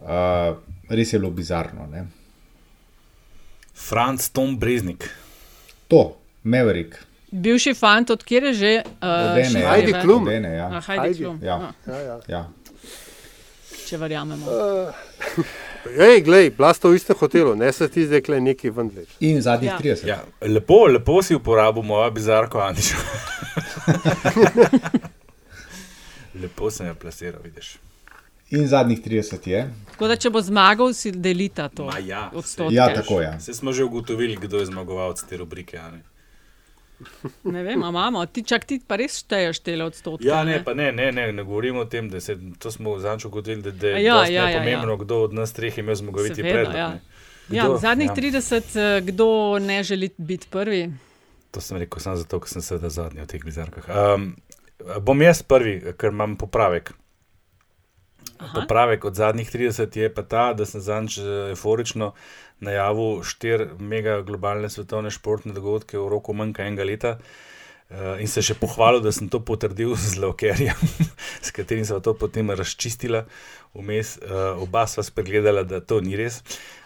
S15: Uh, res je bilo bizarno. Ne?
S3: Franc Tom Breznik.
S15: To, Maverick.
S1: Bivši fant, od kjer je že?
S15: Uh,
S2: Hajdi klum.
S15: Odene, ja.
S1: A, Hajdi klum.
S15: Ja.
S2: Ja, ja.
S15: Ja.
S1: Če verjamemo.
S2: Uh, Ej, glej, blasto v istem hotelu, ne se ti zdaj klej neki vendle.
S15: In zadnjih
S1: Ja.
S15: 30.
S3: Ja, lepo, lepo si uporabil mojo bizarko, Antiša. lepo sem jo plasiral, vidiš.
S15: In zadnjih 30 je.
S1: Tako da, če bo zmagal, si delita to.
S3: Ma ja,
S1: odstotke.
S15: Ja, tako je.
S3: Vse smo že ugotovili, kdo je zmagovalec te rubrike. a ne?
S1: Ne vem, imamo, ti čak ti pa res šteješ te odstotke.
S3: Ja, ne, pa ne, ne, ne, ne govorimo o tem, da se to smo zanč ugotovili, da, da je
S1: Ja,
S3: ja,
S1: ja, ja,
S3: pomembno,
S1: ja.
S3: kdo od nas treh ima zmagoviti
S1: Seveda,
S3: predlog.
S1: ja.
S3: ne.
S1: Ja, v zadnjih
S3: Ja.
S1: 30, eh, kdo ne želi biti prvi?
S3: To sem rekel samo zato, ker sem seveda zadnji v teh bizarkah. Um, bom jaz prvi, ker imam popravek.
S1: Aha.
S3: Popravek od zadnjih 30 je pa ta, da sem zanč euforično najavil štiri mega globalne svetovne športne dogodke v roku manj enega leta. Uh, in se še pohvalil, da sem to potrdil z Lokerjem, s katerim sem to potem razčistila. Vmes uh, oba sva spregledala, da to ni res.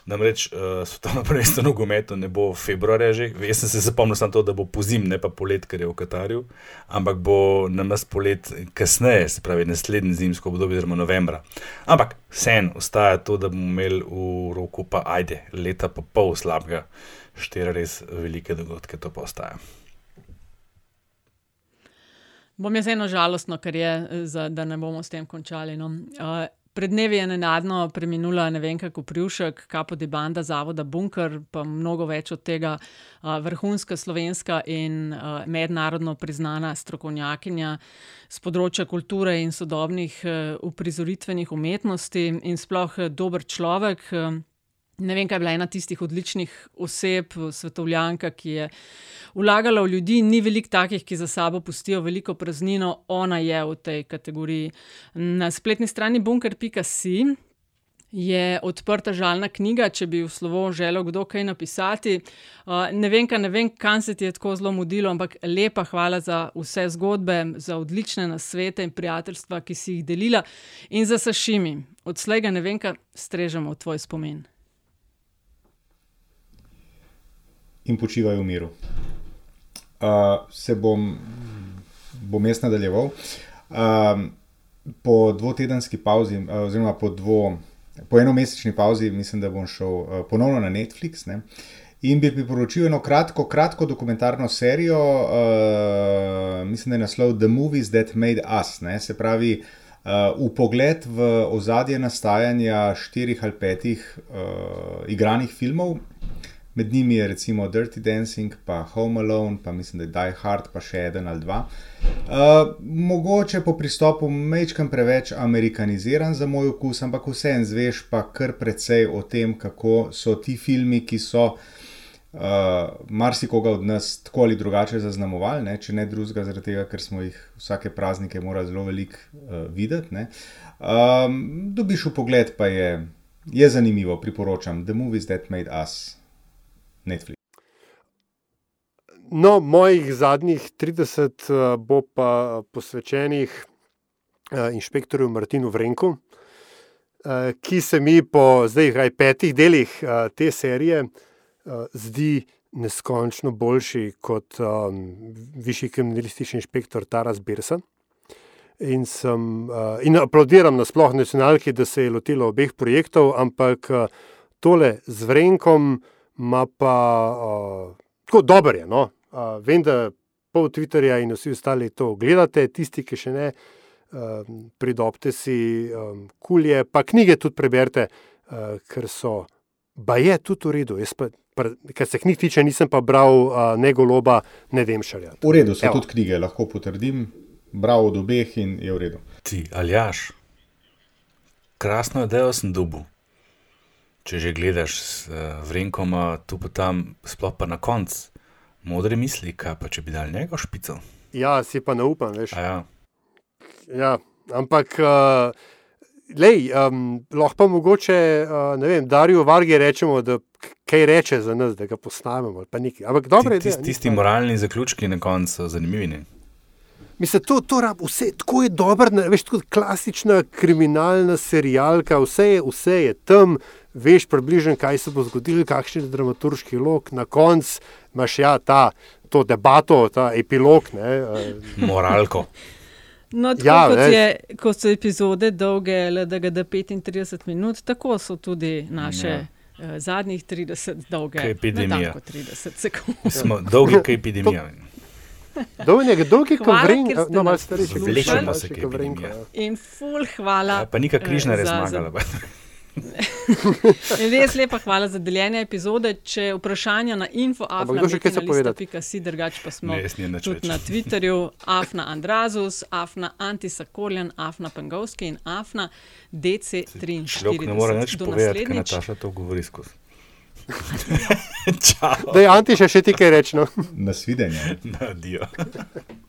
S3: Namreč uh, svetovno prvenstvo v nogometu ne bo februarja že. Jaz sem se zapomnil samo to, da bo pozim, ne pa polet, ker je v Katarju, ampak bo na nas polet kasneje, se pravi naslednji zimsko obdobje, oziroma novembra. Ampak sen ostaja to, da bomo imeli v roku pa ajde, leta pa pol slabega, štiri res velike dogodke, to pa ostaja.
S1: Bom jaz eno žalostno, ker je, eh, za, da ne bomo s tem končali. No. Uh, pred dnevi je nenadno preminula ne vem kako privšek, kapo de banda zavoda Bunker, pa mnogo več od tega, uh, vrhunska slovenska in uh, mednarodno priznana strokovnjakinja z področja kulture in sodobnih uh, uprizoritvenih umetnosti in sploh uh, dober človek. Ne vem, kaj je bila ena tistih odličnih oseb, svetovljanka, ki je vlagala v ljudi. Ni veliko takih, ki za sabo pustijo veliko praznino, ona je v tej kategoriji. Na spletni strani bunker.si je odprta žalna knjiga, če bi v slovo želel kdo kaj napisati. Uh, ne vem, kaj, ne vem, kam se ti je tako zelo mudilo, ampak lepa hvala za vse zgodbe, za odlične nasvete in prijateljstva, ki si jih delila in za sašimi. Odslej ga ne vem, kaj strežemo v tvoj spomin.
S15: In počivaj v miru. Uh, se bom, bom jaz nadaljeval. Um, po dvotedenski pauzi, uh, oziroma po, dvo, po enomesečni pauzi, mislim, da bom šel uh, ponovno na Netflix. Ne? In bi priporočil eno kratko, kratko dokumentarno serijo, uh, mislim, da je naslov The Movies That Made Us. Ne? Se pravi, uh, v pogled v ozadje nastajanja štirih ali petih uh, igranih filmov, Med njimi je recimo Dirty Dancing, pa Home Alone, pa mislim, da je Die Hard, pa še en ali dva. Uh, mogoče po pristopu mečkam preveč amerikaniziran za moj okus, ampak vseeno zveš pa kar precej o tem, kako so ti filmi, ki so uh, marsikoga od nas tako ali drugače zaznamovali, ne? če ne drugega, zaradi tega, ker smo jih vsake praznike morali zelo veliko uh, videti. Um, dobiš v pogled, pa je, je zanimivo, priporočam The Movies That Made Us. Netflix.
S2: No, mojih zadnjih 30 uh, bo pa posvečenih uh, inšpektorju Martinu Vrenku, uh, ki se mi po zdaj kaj petih delih te serije zdi neskončno boljši kot višji kriminalistični inšpektor Taras Birsa. In, sem, in aplaudiram na sploh nacionalki, da se je lotila obeh projektov, ampak tole z Vrenkom ima pa uh, tako dober je. No? Uh, vem, da pol Twitterja in vsi ostali to gledate, tisti, ki še ne, uh, pridobite si um, kulje, pa knjige tudi preberite, uh, ker so, ba je tudi v redu. Jaz pa, pa, kar se knjig tiče, nisem pa bral uh, ne goloba, ne demšarja.
S15: V redu so
S2: Evo.
S15: tudi knjige, lahko potrdim. Bral od obeh in je v redu.
S3: Ti, aljaš, krasno je, da sem dubu. Če že gledaš s uh, Vrenkoma, tu pa tam, sploh pa na koncu, modre misli, kaj pa če bi dal njega špico.
S2: Ja, si pa ne upam, veš.
S3: Ja.
S2: Ja, ampak, uh, lej, um, lahko pa mogoče, uh, ne vem, Darijo Vargi rečemo, da kaj reče za nas, da ga posnamemo. Ampak dobro je,
S3: da tisti moralni zaključki na koncu so zanimivi. Ne?
S2: Mislim, to, to rab, vse, tako je dobro, veš, kot klasična kriminalna serijalka, vse je, vse je tam, veš približno, kaj se bo zgodilo, kakšen je dramaturški lok, na koncu imaš ja, ta, to debato, ta epilog. Ne,
S3: Moralko.
S1: No, tako ja, kot, je, kot so epizode dolge, da da 35 minut, tako so tudi naše. Ja. Uh, zadnjih 30 dolge,
S3: epidemija.
S1: 30 sekund.
S3: Smo dolgi, kot epidemija.
S2: Dolge, dolge, kot vreng, no, malo starejši,
S3: vlečemo se, kot vreng.
S1: In ful, hvala.
S3: Ja, pa nika križna res zmagala.
S1: Res lepa hvala za deljenje epizode. Če vprašanja na info,
S2: Ampak kdo še kaj se povedati?
S1: afna.si, drugače pa smo
S3: Ne,
S1: tudi
S3: več.
S1: na Twitterju, afna Andrazus, afna Antisakoljan, afna Pengovski in afna DC43.
S3: Človek ne more nič
S1: Do
S3: povedati, ker
S1: naslednjič.
S3: Nataša to govori skozi.
S2: Da je Anti še, ti kaj reči. No?
S15: Nasvidenje.
S3: Adijo.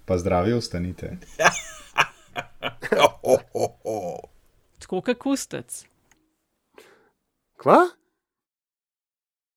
S15: Pa zdravi ostanite.
S1: Tako kot kustec.
S2: Kva?